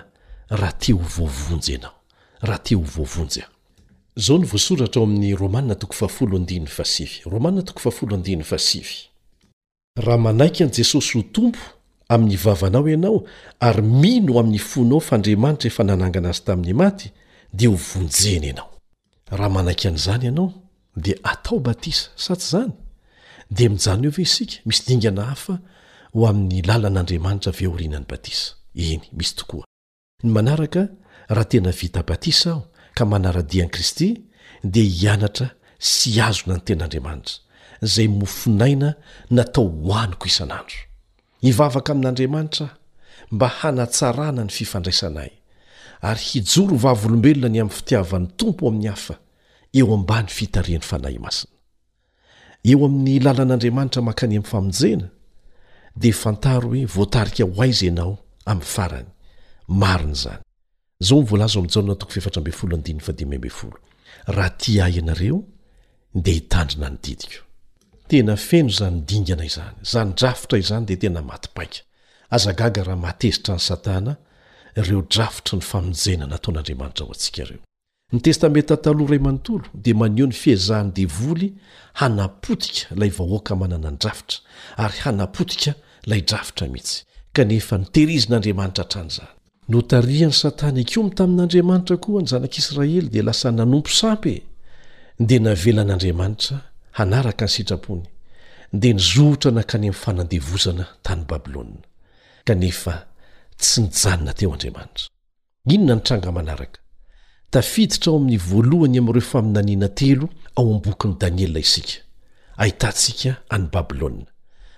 raha te ho voavonjy ianao, raha te ho voavonjy aho. Izao no voasoratra ao amin'ny Romana toko fahafolo andininy fahasivy, Romana toko fahafolo andininy fahasivy. Raha manaiky an'i Jesosy ho Tompo amin'ny vavanao ianao ary mino amin'ny fonao f'Andriamanitra efa nanangana Azy tamin'ny maty, dia ho vonjena ianao. Raha manaiky an'izany ianao, dia atao batisa, sa tsy izany? Dia mijanona eo ve isika? Misy dingana hafa ho amin'ny lalan'Andriamanitra ve aorianan'ny batisa? Eny, misy tokoa. Ny manaraka, raha tena vita batisa aho ka manara-dia an'i Kristy, dia hianatra sy hihazona ny Tenin'Andriamanitra, izay mofon'aina natao hohaniko isan'andro. Hivavaka amin'Andriamanitra aho mba hanatsarana ny fifandraisanay, ary hijoro ho vavolombelona ny amin'ny fitiavan'ny Tompo amin'ny hafa, eo ambany fitarihan'ny Fanahy Masina. Eo amin'ny lalan'Andriamanitra mankany amin'ny famonjena dia fantaro hoe voatarika ho aiza ianao amin'ny farany. Marina izany. Izao no voalaza ao amin'ny Jaona toko fahefatra ambin'ny folo andininy fahadimy ambin'ny folo, Raha tia Ahy ianareo dia hitandrina ny didiko. Tena feno izany dingana izany. Izany drafitra izany dia tena maty paika. Aza gaga raha mahatezitra an'i Satana ireo drafitry ny famonjena nataon'Andriamanitra ho antsika ireo. Ny Testamenta Taloha iray manontolo dia maneho ny fiezahan'ny devoly hanapotika ilay vahoaka manana ny drafitra, ary hanapotika ilay drafitra mihitsy. Kanefa notehirizin'Andriamanitra hatrany izany. Notarihan'i Satana hikomy tamin'Andriamanitra koa ny Zanak'Israely, dia lasa nanompo sampy e! Dia navelan'Andriamanitra hanaraka ny sitrapony, dia nizotra nankany amin'ny fanandevozana tany Babylona. Kanefa tsy nijanona teo Andriamanitra. Inona ny tranga manaraka? Tafiditra ao amin'ny voalohany amin'ireo faminaniana telo ao amin'ny bokin'i Daniela isika. Ahitantsika an'i Babylona.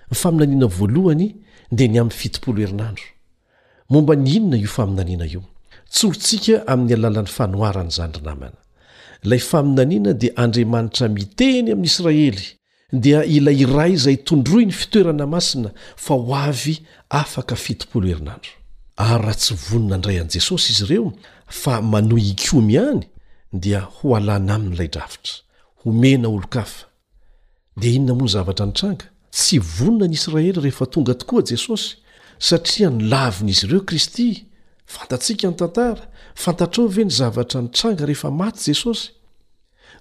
Ny faminaniana voalohany dia ny amin'ny fitopolo herinandro. Momba ny inona io faminaniana io? Tsorintsika amin'ny alalan'ny fanoharana izany ry namana. Ilay faminaniana dia Andriamanitra miteny amin'i Israely dia ilay iray izay tondroy ny fitoerana masina fa ho avy afaka fitopolo herinandro. Ary raha tsy vonona handray an'i Jesosy izy ireo fa manohy hikomy ihany dia ho alana aminy ilay drafitra, homena olon-kafa. Dia inona moa ny zavatra nitranga? Tsy vonona ny Israely rehefa tonga tokoa Jesosy satria nolavin'izy ireo Kristy. Fantatsika ny tantara, fantatrao ve ny zavatra nitranga rehefa maty Jesosy?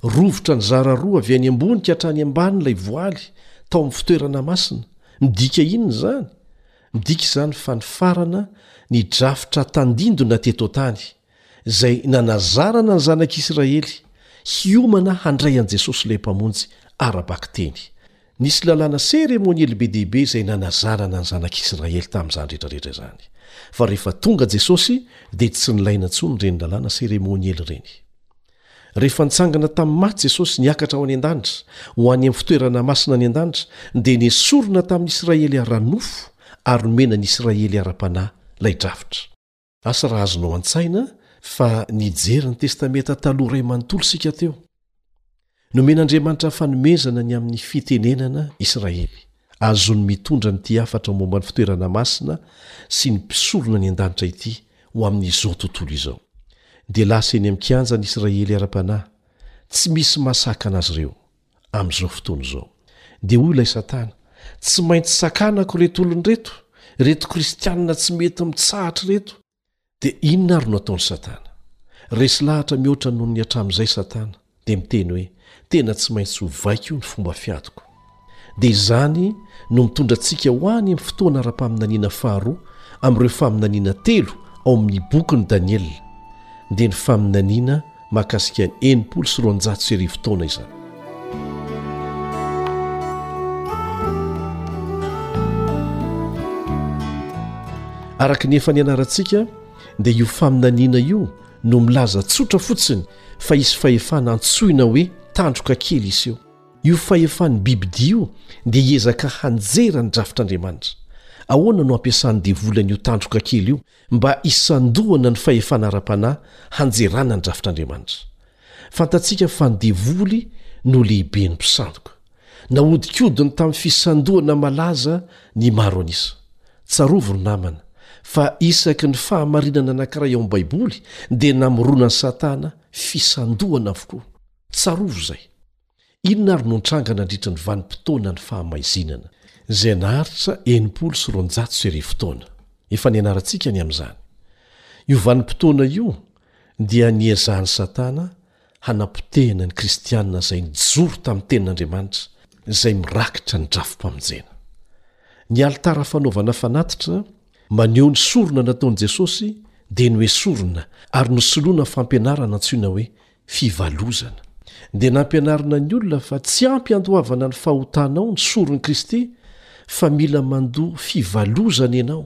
Rovitra nizara roa avy any ambony ka hatrany ambany ilay voaly tao amin'ny fitoerana masina. Midika inona izany? Midika izany fa nifarana ny drafitra tandindona teto an-tany, izay nanazarana ny Zanak'i Isiraely hiomana handray an'i Jesosy ilay Mpamonjy ara-bakiteny. Nisy lalàna seremoniely be dia be izay nanazarana ny Zanak'i Isiraely tamin'izany rehetrarehetra izany. Fa rehefa tonga Jesosy, dia tsy nilaina intsony ireny lalàna seremoniely ireny. Rehefa nitsangana tamin'ny maty Jesosy niakatra ho any an-danitra, ho any amin'ny fitoerana masina any an-danitra, dia nesorina tamin'ny Israely ara-nofo ary nomena ny Israely ara-panahy ilay drafitra. Asa raha azonao an-tsaina fa nijery ny Testamenta Taloha iray manontolo isika teo. Nomen'Andriamanitra fanomezana ny amin'ny fitenenana Israely. Azony mitondra an'ity hafatra momba ny fitoerana masina sy ny mpisorona any an-danitra ity ho amin'izao tontolo izao. Dia lasa eny amin'ny kianjan'ny Israely ara-panahy, tsy misy mahasakana azy ireo, amin'izao fotoana izao. Dia hoy ilay Satana, Tsy maintsy sakanako ireto olona ireto, ireto kristianina tsy mety mitsahatra ireto, Dia inona ary no ataon'i Satana? Resy lahatra mihoatra noho ny hatramin'izay Satana, dia miteny hoe, Tena tsy maintsy ho vaiko ny fomba fiadiko. Dia izany no mitondra antsika ho any amin'ny fotoana ara-paminaniana faharoa amin'ireo faminaniana telo ao amin'ny bokin'i Daniela, dia ny faminaniana mahakasika ny enimpolo sy roanjato sy arivo taona izany araka ny efa ny anarantsika dia io faminaniana io no milaza tsotra fotsiny fa hisy fahefana antsoina hoe tandroka kely iseho io fahefan'ny bibidi io dia hiezaka hanjera ny drafitr'andriamanitra ahoana no ampiasan'ny devoly an'io tandroka kely io mba hisandohana ny fahefana ara-panahy hanjerana ny drafitr'Andriamanitra. Fantatsika fa ny devoly no lehiben'ny mpisandoka. Nahodikodiny tamin'ny fisandohana malaza ny maro an'isa. Tsarovy ry namana, fa isaky ny fahamarinana anankiray ao amin'ny Baiboly dia namoronan'i Satana fisandohana avokoa. Tsarovy izay. Inona ary no nitranga nandritra ny vanim-potoanan'ny fahamaizinana, izay naharitra enimpolo sy roanjato sy arivo taona? Efa nianarantsika ny amin'izany. Io vanim-potoana io dia niezahan'i Satana hanapotehana ny Kristianina izay nijoro tamin'ny Tenin'Andriamanitra, izay mirakitra ny drafi-pamonjena. Ny alitara fanaovana fanatitra maneho ny sorona nataon'i Jesosy dia noesorina ary nosoloina fampianarana antsoina hoe Fivalozana. Dia nampianarina ny olona fa tsy ampy handoavana ny fahotanao ny soron'i Kristy fa mila mandoa fivalozana ianao.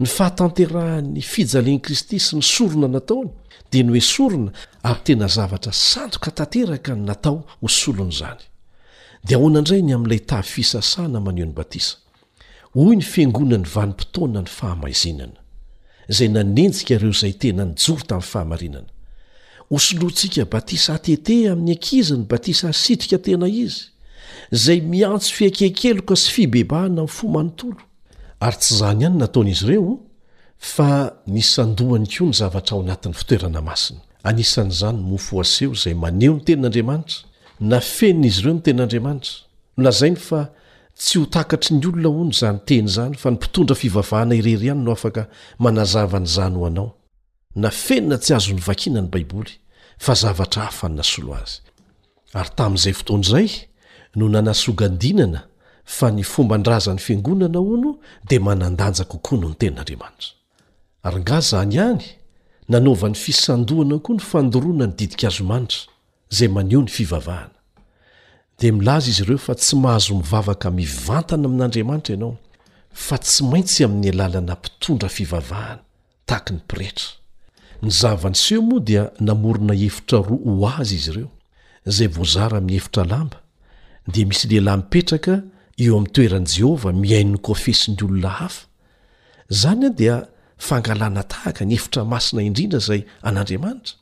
Ny fahatanterahan'ny fijalian'i Kristy sy ny sorona nataony dia noesorina ary tena zavatra sandoka tanteraka ny natao ho solon'izany. Dia ahoana indray ny amin'ilay tavy fisasana maneho ny batisa? Hoy ny Fiangonan'ny Vanim-potoanan'ny Fahamaizenana, izay nanenjika ireo izay tena nijoro tamin'ny fahamarinana, Hosoloantsika batisa atete amin'ny ankizy ny batisa asitrika tena izy, izay miantso fiaiken-keloka sy fibebahana amin'ny fo manontolo. Ary tsy izany ihany no ataon'izy ireo, fa nisandohany koa ny zavatra ao anatin'ny fitoerana masina, anisan'izany ny mofo aseho izay maneho ny tenin'Andriamanitra, nafenin'izy ireo ny tenin'Andriamanitra, nolazainy fa Tsy ho takatry ny olona hono izany teny izany fa ny mpitondra fivavahana irery ihany no afaka manazava an'izany ho anao. Na feno na tsy azo novakiana ny Baiboly fa zavatra hafa ny nasolo azy. Ary tamin'izay fotoana izay no nanasogadinana fa ny fomban-drazan'ny Fiangonana hono dia manan-danja kokoa noho ny tenin'Andriamanitra. Ary nga izany ihany? Nanaovan'ny fisandohana koa ny fandoroana ny didin-kazomanitra. izay maneho ny fivavahana. Dia milaza izy ireo fa tsy mahazo mivavaka mivantana amin'Andriamanitra ianao fa tsy maintsy amin'ny alalana mpitondra fivavahana tahaka ny pretra. Ny zava-niseho moa dia namorona efitra roa ho azy izy ireo, izay voazara amin'ny efitra lamba, dia misy lehilahy mipetraka eo amin'ny toeran'i Jehovah mihaino ny kofesin'ny olona hafa. Izany dia fangalana tahaka ny efitra masina indrindra izay an'Andriamanitra.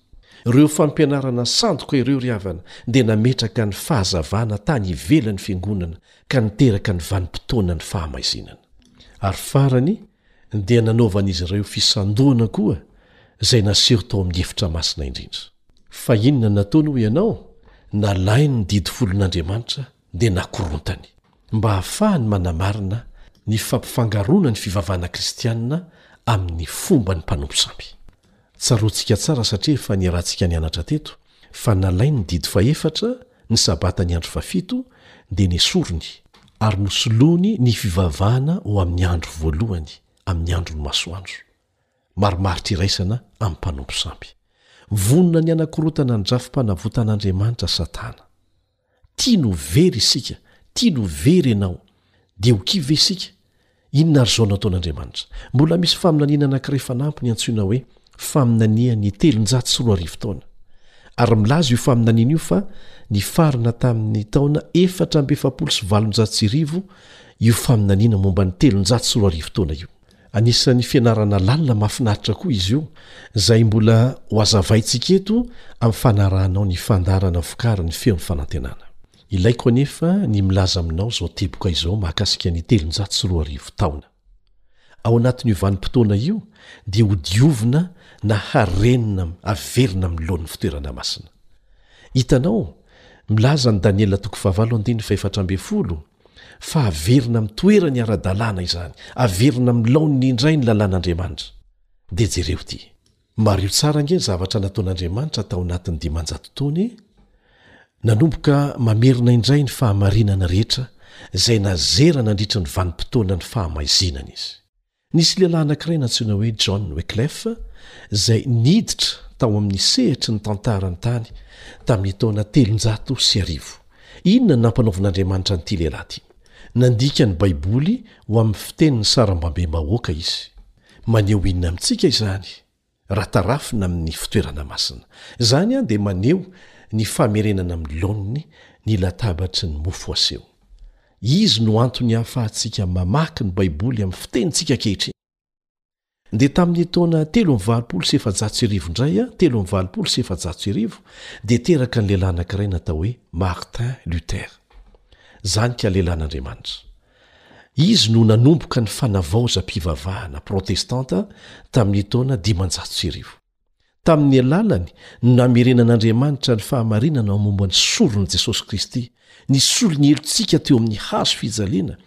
Ireo fampianarana sandoka ireo ry havana dia nametraka ny fahazavana tany ivelan'ny fiangonana ka niteraka ny vanim-potoanan'ny fahamaizinana. Ary farany dia nanaovan'izy ireo fisandohana koa izay naseho tao amin'ny efitra masina indrindra. Fa inona nataony hoy ianao? Nalainy ny didy folon'Andriamanitra dia nakorontany. Mba hahafahany manamarina ny fampifangaroana ny fivavahana kristianina amin'ny fomba ny mpanompo sampy. Tsaroantsika tsara satria efa niarahantsika nianatra teto fa nalain'ny didy fahefatra ny sabata ny andro fahafito dia nesoriny ary nosoloany ny fivavahana ho amin'ny andro voalohany amin'ny andron'ny masoandro. Marimaritra iraisana amin'ny mpanompo sampy. Vonona ny hanakorontana ny drafi-panavotan'Andriamanitra Satana. Tiany ho very isika, tiany ho very ianao. Dia ho kivy ve isika? Inona àry izao nataon'Andriamanitra? Mbola misy faminaniana anankiray fanampiny antsoina hoe faminanian'ny telonjato sy roa arivo taona. Ary milaza io faminaniana io fa nifarana tamin'ny taona efatra amby efapolo sy valonjato sy arivo io faminaniana momba ny telonjato sy roa arivo taona io. Anisan'ny fianarana lalina mahafinaritra koa izy io, izay mbola ho hazavaintsika eto amin'ny fanarahanao ny fandaharana vokarin'ny Feon'ny Fanantenana. Ilaiko anefa ny milaza aminao izao teboka izao mahakasika ny telonjato sy roa arivo taona. Ao anatin'io vanim-potoana io dia hodiovina na harenina haverina amin'ny laoniny fitoerana masina. Hitanao, milaza ny Daniela toko fahavalo andininy fahefatra ambin'ny folo, fa averina amin'ny toerany ara-dalàna izany, averina amin'ny laoniny indray ny lalàn'Andriamanitra. Dia jereo ity. Mariho tsara ange ny zavatra nataon'Andriamanitra tao anatin'ny dimanjato taona e! Nanomboka mamerina indray ny fahamarinana rehetra izay nazera nandritry ny vanim-potoanan'ny fahamaizinana Izy. Nisy lehilahy anankiray nantsoina hoe John Wyclef, izay niditra tao amin'ny sehatry ny tantara ny tany tamin'ny taona telonjato sy arivo. Inona no nampanaovin'Andriamanitra an'ity lehilahy ity? Nandika ny Baiboly ho amin'ny fitenin'ny sarambabem-bahoaka izy. Maneho inona amintsika izany? raha tarafina amin'ny fitoerana masina. Izany dia maneho ny famerenana amin'ny laoniny ny latabatry ny mofo aseho. Izy no antony ahafahantsika mamaky ny Baiboly amin'ny fitenintsika ankehitriny. Dia tamin'ny taona telo amby valopolo sy efajato sy arivo indray, telo amby valopolo sy efajato sy arivo, dia teraka ny lehilahy anankiray natao hoe Martin Luther. Izany ka lehilahin'Andriamanitra. Izy no nanomboka ny fanavaozam-pivavahana protestanta tamin' ny taona dimanjato sy arivo. Tamin' ny alalany no namerenan' Andriamanitra ny fahamarinana momba ny soron' i Jesosy Kristy, nisolo ny helotsika teo amin' ny hazo fijaliana,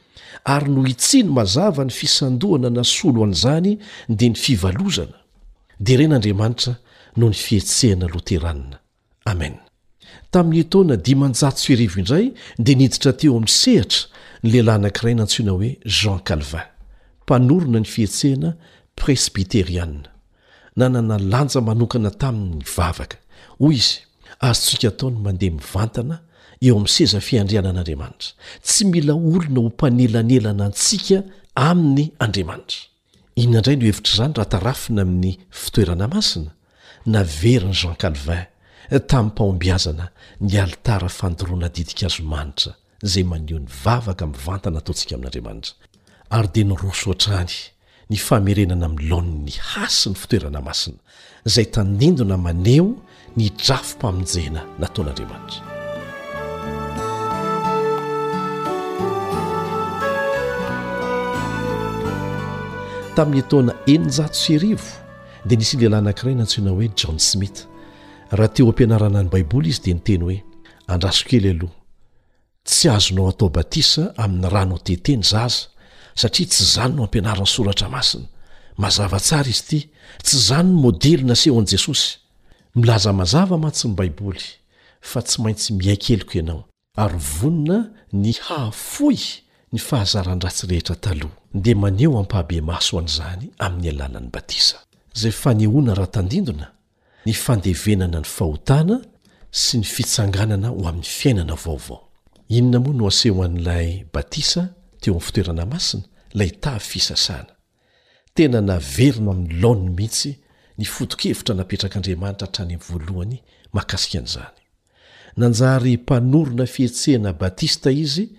ary nohitsiny mazava ny fisandohana nasolo an' izany dia ny fivalozana, deren' Andriamanitra noho ny fihetsehana loterana. Amen. Tamin'ny etaona dimanjato sy arivo indray dia niditra teo amin'ny sehatra ny lehilahy anankiray nantsoina hoe Jean Calvin, mpanorina ny fihetsehana presbyteriana. Nanana lanja manokana taminy ny vavaka. Hoy izy, Azontsika atao ny mandeha mivantana eo amin'ny seza fiandrianan'Andriamanitra. Tsy mila olona ho mpanelanelana antsika aminy Andriamanitra. Inona indray no hevitr'izany raha tarafina amin'ny fitoerana masina? Naverin'i Jean Calvin, tamim-pahombiazana, ny alitara fandoroana ditin-kazo manitra, izay maneho ny vavaka mivantana ataontsika amin'Andriamanitra. Ary dia niroso hatrany ny famerenana amin'ny laoniny hasin'ny fitoerana masina, izay tandindona maneho ny drafi-pamonjena nataon'Andriamanitra. Tamin'ny taona eninjato sy arivo, dia nisy lehilahy anankiray nantsoina hoe John Smith. Raha te ho ampianarana ny Baiboly izy, dia niteny hoe, Andraso kely aloha. Tsy azonao atao batisa amin'ny rano ho tete ny zaza satria tsy izany no ampianarin'ny Soratra Masina. Mazava tsara izy ity. Tsy izany ny modely nasehon'i Jesosy. Milaza mazava mantsy ny Baiboly fa tsy maintsy miaiky heloka ianao ary vonona ny hahafoy ny fahazaran-dratsy rehetra taloha, dia maneho ampahabemaso an'izany amin'ny alalan'ny batisa. Izay fanehoana raha tandindona ny fandevenana ny fahotana sy ny fitsanganana ho amin'ny fiainana vaovao. Inona moa no asehoan'ilay batisa teo amin'ny fitoerana masina? Ilay tavy fisasana. Tena naverina amin'ny laoniny mihitsy ny foto-kevitra napetrak'Andriamanitra hatrany amin'ny voalohany mahakasika an'izany. Nanjary mpanorina fihetsehana batista izy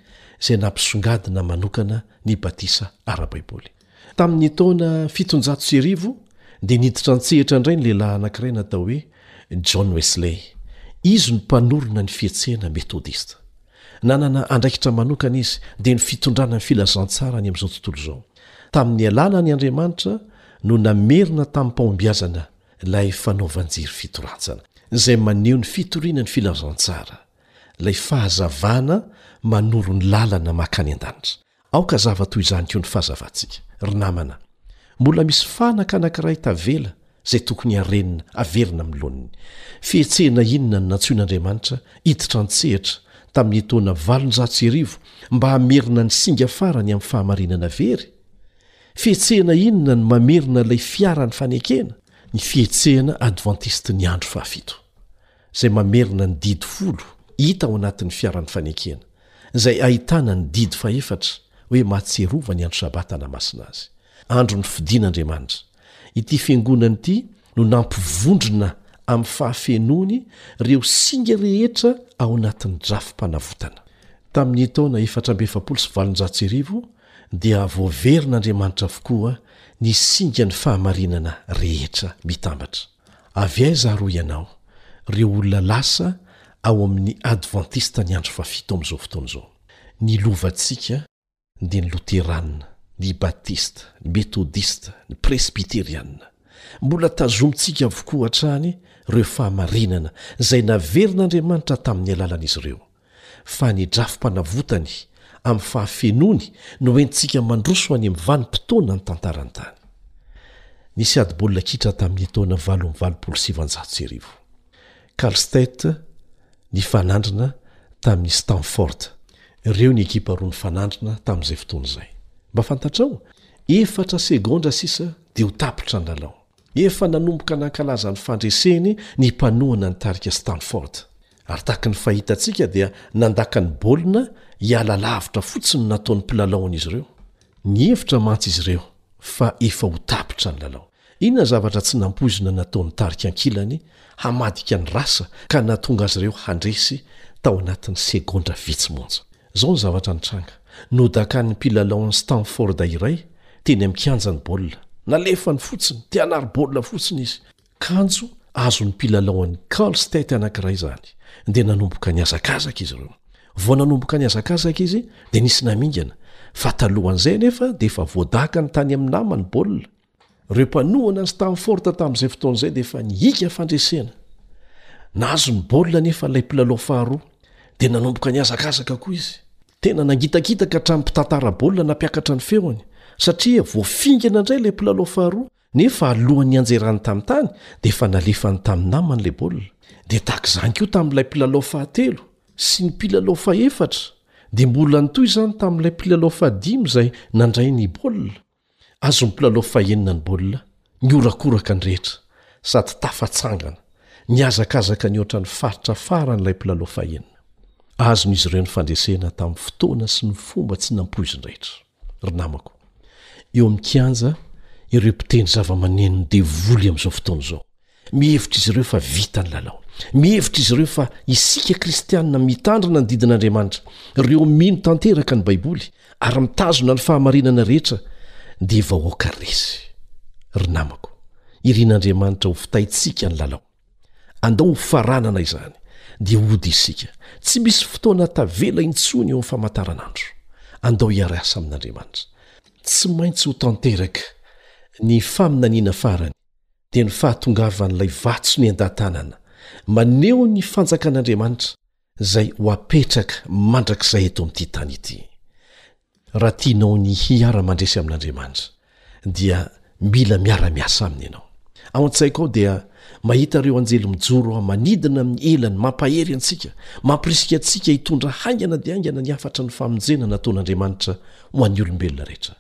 izay nampisongadina manokana ny batisa ara-baiboly. Tamin' ny taona fitonjato sy arivo dia niditra an-tsehatra indray ny lehilahy anankiray natao hoe John Wesley. Izy no mpanorina ny fihetsehana metodista. Nanana andraikitra manokana izy dia ny fitondrana ny filazantsara any amin' izao tontolo izao. Tamin' ny alalan' Andriamanitra no namerina tamim-pahombiazana ilay fanaovan-jery fitoratsana, izay maneho ny fitoriana ny filazantsara, ilay fahazavana manoro ny lalana mankany an-danitra. Aoka zava toy izany koa ny fahazavantsika. Ry namana, mbola misy fanaka anankiray tavela izay tokony harenina, haverina amin'ny laoniny. Fihetsehana inona no nantsoin'Andriamanitra hiditra an-tsehatra tamin'ny taona valonjato sy arivo mba hamerina ny singa farany amin'ny fahamarinana very? Fihetsehana inona no mamerina ilay fiaran'ny fanekena? Ny fihetsehana advantistin'ny andro fahafito, izay mamerina ny didy folo hita ao anatin'ny fiaran'ny fanekena, izay ahitana ny didy fahefatra hoe mahatsiarova ny andro Sabata na masina azy, andro nofidin'Andriamanitra. Ity fiangonana ity no nampivondrona amin'ny fahafenoany ireo singa rehetra ao anatin'ny drafi-panavotana. Tamin'ny taona efatra amby efapolo sy valonjato sy arivo dia voaverin'Andriamanitra avokoa ny singan'ny fahamarinana rehetra mitambatra. Avy aiza ary hoy ianao ireo olona lasa ao amin'ny Advantistan'ny Andro Fahafito amin'izao fotoana izao? Ny lovantsika dia ny Loteranina, ny Batista, ny Metodista, ny Presbyteriana. Mbola tazomintsika avokoa hatrany ireo fahamarinana izay naverin'Andriamanitra tamin'ny alalan'izy ireo. fa ny drafi-panavotany amin'ny fahafenoany no hoentintsika mandroso any amin'ny vanim-potoana ny tantaran'ny tany. Nisy ady baolina kitra tamin'ny taona valo amby valopolo sy sivanjato sy arivo. Cal State nifanandrina tamin'i Stanford. Ireo ny ekipa roa nifanandrina tamin'izay fotoana izay. Mba fantatrao? Efatra segondra sisa dia ho tapitra ny lalao. Efa nanomboka nankalaza ny fandreseny ny mpanohana ny tarika Stamford, ary tahaka ny fahitantsika dia nandaka ny baolina hiala lavitra fotsiny ny nataon'ny mpilalaon'izy ireo. Nihevitra mantsy izy ireo fa efa ho tapitra ny lalao. Inona ny zavatra tsy nampoizina nataon'ny tarika ankilany hamadika ny rasa ka nahatonga azy ireo handresy tao anatin'ny segondra vitsy monja? Izao ny zavatra nitranga, nodakan'ny mpilalaon'ny Stamford iray teny amin'ny kianja ny baolina. Nalefany fotsiny, te hanary baolina fotsiny izy. Kanjo azon'ny mpilalaon'ny Cal State anankiray izany, dia nanomboka nihazakazaka izy ireo. Vao nanomboka nihazakazaka izy, dia nisy namingana, fa talohan'izay anefa dia efa voadakany tany amin'ny namany baolina. Ireo mpanohana an'i Stamford tamin'izay fotoana izay dia efa nihiaka fandresena. Nahazo ny baolina anefa ilay mpilalao faharoa, dia nanomboka nihazakazaka koa izy. Tena nangitakitaka hatramin'ny mpitantara baolina nampiakatra ny feony, satria voafingana indray ilay mpilalao faharoa, nefa alohan'ny nianjerany tamin'ny tany, dia efa nalefany tamin'ny namany ilay baolina. Dia tahaka izany koa tamin'ilay mpilalao fahatelo sy ny mpilalao fahefatra, dia mbola nitohy izany tamin'ilay mpilalao fahadimy izay nandray ny baolina. Azon'ny mpilalao fahenina ny baolina, nihorakoraka ny rehetra sady tafatsangana, nihazakazaka nihoatra ny faritra farany ilay mpilalao fahenina. Azon'izy ireo ny fandresena tamin'ny fotoana sy ny fomba tsy nampoizindraitra. Ry namako, eo amin'ny kianja, ireo mpitendry zavamaneno ny devoly amin'izao fotoana izao. Mihevitra izy ireo fa vita ny lalao. Mihevitra izy ireo fa isika Kristianina mitandrina ny didin'Andriamanitra, ireo mino tanteraka ny Baiboly ary mitazona ny fahamarinana rehetra, dia vahoaka resy. Ry namako, irin'Andriamanitra ho fitaintsika ny lalao. Andao hofaranana izany, dia hody isika. Tsy misy fotoana tavela intsony eo amin'ny famantaranandro. Andao hiara-hiasa amin'Andriamanitra. Tsy maintsy ho tanteraka ny faminaniana farany. dia ny fahatongavan'ilay vatsy noentan-tanana maneho ny Fanjakan'Andriamanitra izay ho apetraka mandrakizay eto amin'ity tany ity. Raha tianao ny hiara-mandresy amin'Andriamanitra, dia mila miara-miasa aminy ianao. Ao an-tsaiko ao dia mahita ireo anjely mijoro aho manidina amin'ny elany, mampahery antsika, mampirisika antsika hitondra haingana dia haingana ny hafatry ny famonjena nataon'Andriamanitra ho an'ny olombelona rehetra.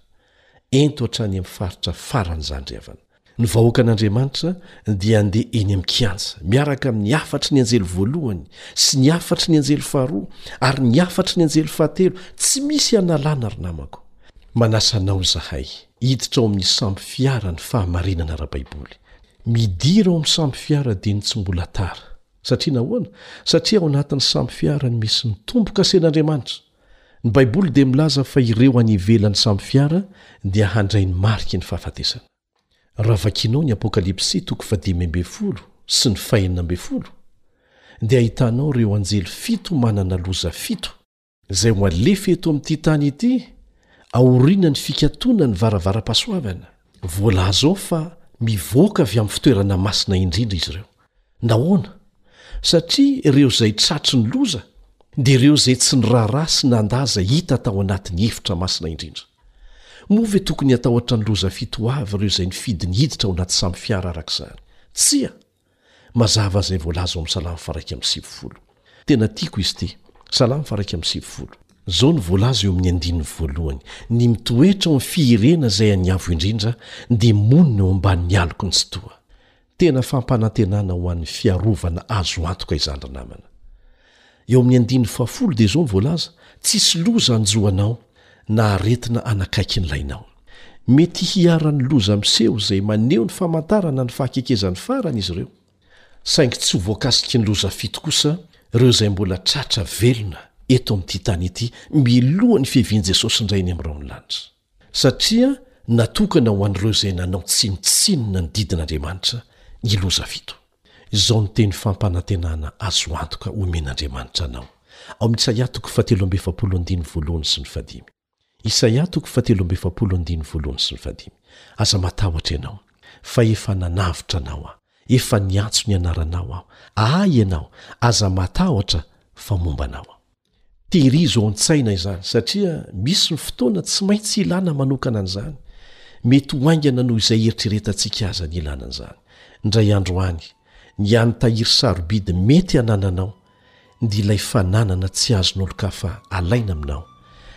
Ento hatrany amin'ny faritra faran'izany ry havana. Ny vahoakan'Andriamanitra dia handeha eny amin'ny kianja, miaraka amin'ny hafatry ny anjely voalohany, sy ny hafatry ny anjely faharoa, ary ny hafatry ny anjely fahatelo. Tsy misy hanalana, ry namako. Manasa anao izahay hiditra ao amin'ny sambo fiaran'ny fahamarinana ara-baiboly. Midira ao amin'ny sambo fiara dieny tsy mbola tara. Satria nahoana? Satria ao anatin'ny sambo fiara no misy ny tombo-kasen'Andriamanitra. Ny Baiboly dia milaza fa ireo any ivelany samy fiara dia handray ny mariky ny fahafatesana. Raha vakinao ny Apokalypsy toko fahadimy ambin'ny folo sy ny fahenina ambin'ny folo, dia ahitanao ireo anjely fito manana loza fito, izay ho alefa eto amin'ity tany ity aorianan'ny fikatonan'ny varavaram-pahasoavana, voalaza ao fa mivoaka avy amin'ny fitoerana masina indrindra izy ireo. Nahoana? Satria ireo izay tratry ny loza dia ireo izay tsy niraharaha sy nandà izay hita tao anatin'ny efitra masina indrindra. Moa ve tokony hatahotra ny loza fito avy ireo izay nifidy ny hiditra ao anaty samy fiara araka izany? Tsia! Mazava izay voalaza ao amin'ny Salamo faharaika amby sivifolo. Tena tiako izy ity. Salamo faharaika amby sivifolo. Izao no voalaza eo amin'ny andininy voalohany, Ny mitoetra ao amin'ny fihirena izay an'ny Avo Indrindra dia monina eo ambanin'ny aloky ny Tsitoha. Tena fampanantenana ho an'ny fiarovana azo antoka izany ry namana. Eo amin'ny andininy fahafolo dia izao no voalaza, Tsisy loza hanjo anao, na aretina hanakaiky ny lainao. Mety hiharan'ny loza miseho izay maneho ny famantarana ny fahakekezan'ny farany izy ireo. Saingy tsy ho voakasiky ny loza fito kosa ireo izay mbola tratra velona eto amin'ity tany ity miloha ny fiavian'i Jesosy indray eny amin'ny rahon'ny lanitra. Satria natokana ho an'ireo izay nanao tsinontsinona ny didin'Andriamanitra ny loza fito. Izao no teny fampanantenana azo antoka homen'Andriamanitra anao, ao amin'ny Isaia toko fahatelo amby efapolo andininy voalohany sy ny fahadimy. Isaia toko fahatelo amby efapolo andininy voalohany sy ny fahadimy, Aza matahotra ianao, fa efa nanavotra anao Aho, efa niantso ny anaranao Aho, Ahy ianao, aza matahotra, fa momba anao Aho. Tehirizo an-tsaina izany, satria misy ny fotoana tsy maintsy ilana manokana an'izany. Mety ho haingana noho izay eritreretantsika aza ny ilana an'izany. Indray andro any, ny hany tahiry sarobidy mety hanananao, dia ilay fananana tsy azon'olon-kafa alaina aminao,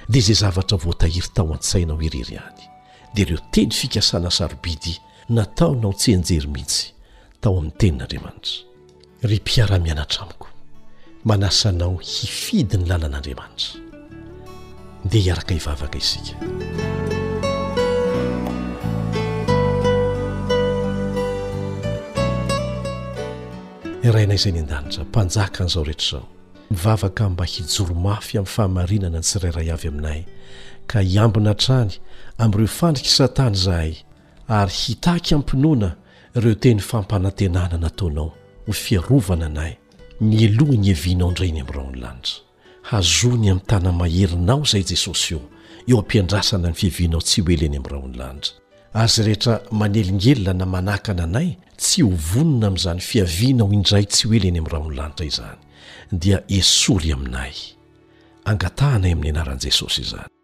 dia izay zavatra voatahiry tao an-tsainao irery ihany, dia ireo teny fikasana sarobidy nataonao tsianjery mihitsy tao amin'ny Tenin'Andriamanitra. Ry mpiara-mianatra amiko, manasa anao hifidy ny lalan'Andriamanitra. Ndeha hiaraka hivavaka isika. Rainay izay any an-danitra, mpanjaka an'izao rehetra izao, mivavaka mba hijoro mafy amin'ny fahamarinana ny tsirairay avy aminay, ka hiambina hatrany amin'ireo fandrik'i Satana izahay, ary hitaky am-pinoana ireo teny fampanantenana nataonao ho fiarovana anay mialoha ny hiavianao indray eny amin'ny rahon'ny lanitra. Hazoa ny amin'ny tana-maherinao izay Jesosy ô, eo am-piandrasana ny fiavianao tsy ho ela eny amin'ny rahon'ny lanitra. Ary izay rehetra manelingelina na manakana anay tsy ho vonona amin'izany fiavianao indray tsy ho ela eny amin'ny rahon'ny lanitra izany dia esory aminay. Angatahanay amin'ny anaran'i Jesosy izany.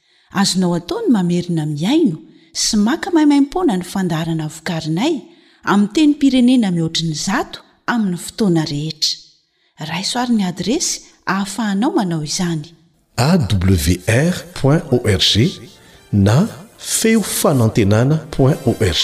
Azonao atao ny mamerina mihaino sy maka maimaim-poana ny fandaharana vokarinay amin'ny tenim-pirenena mihoatry ny zato amin'ny fotoana rehetra. Raiso àry ny adiresy ahafahanao manao izany. awr point org na feofanantenana point org.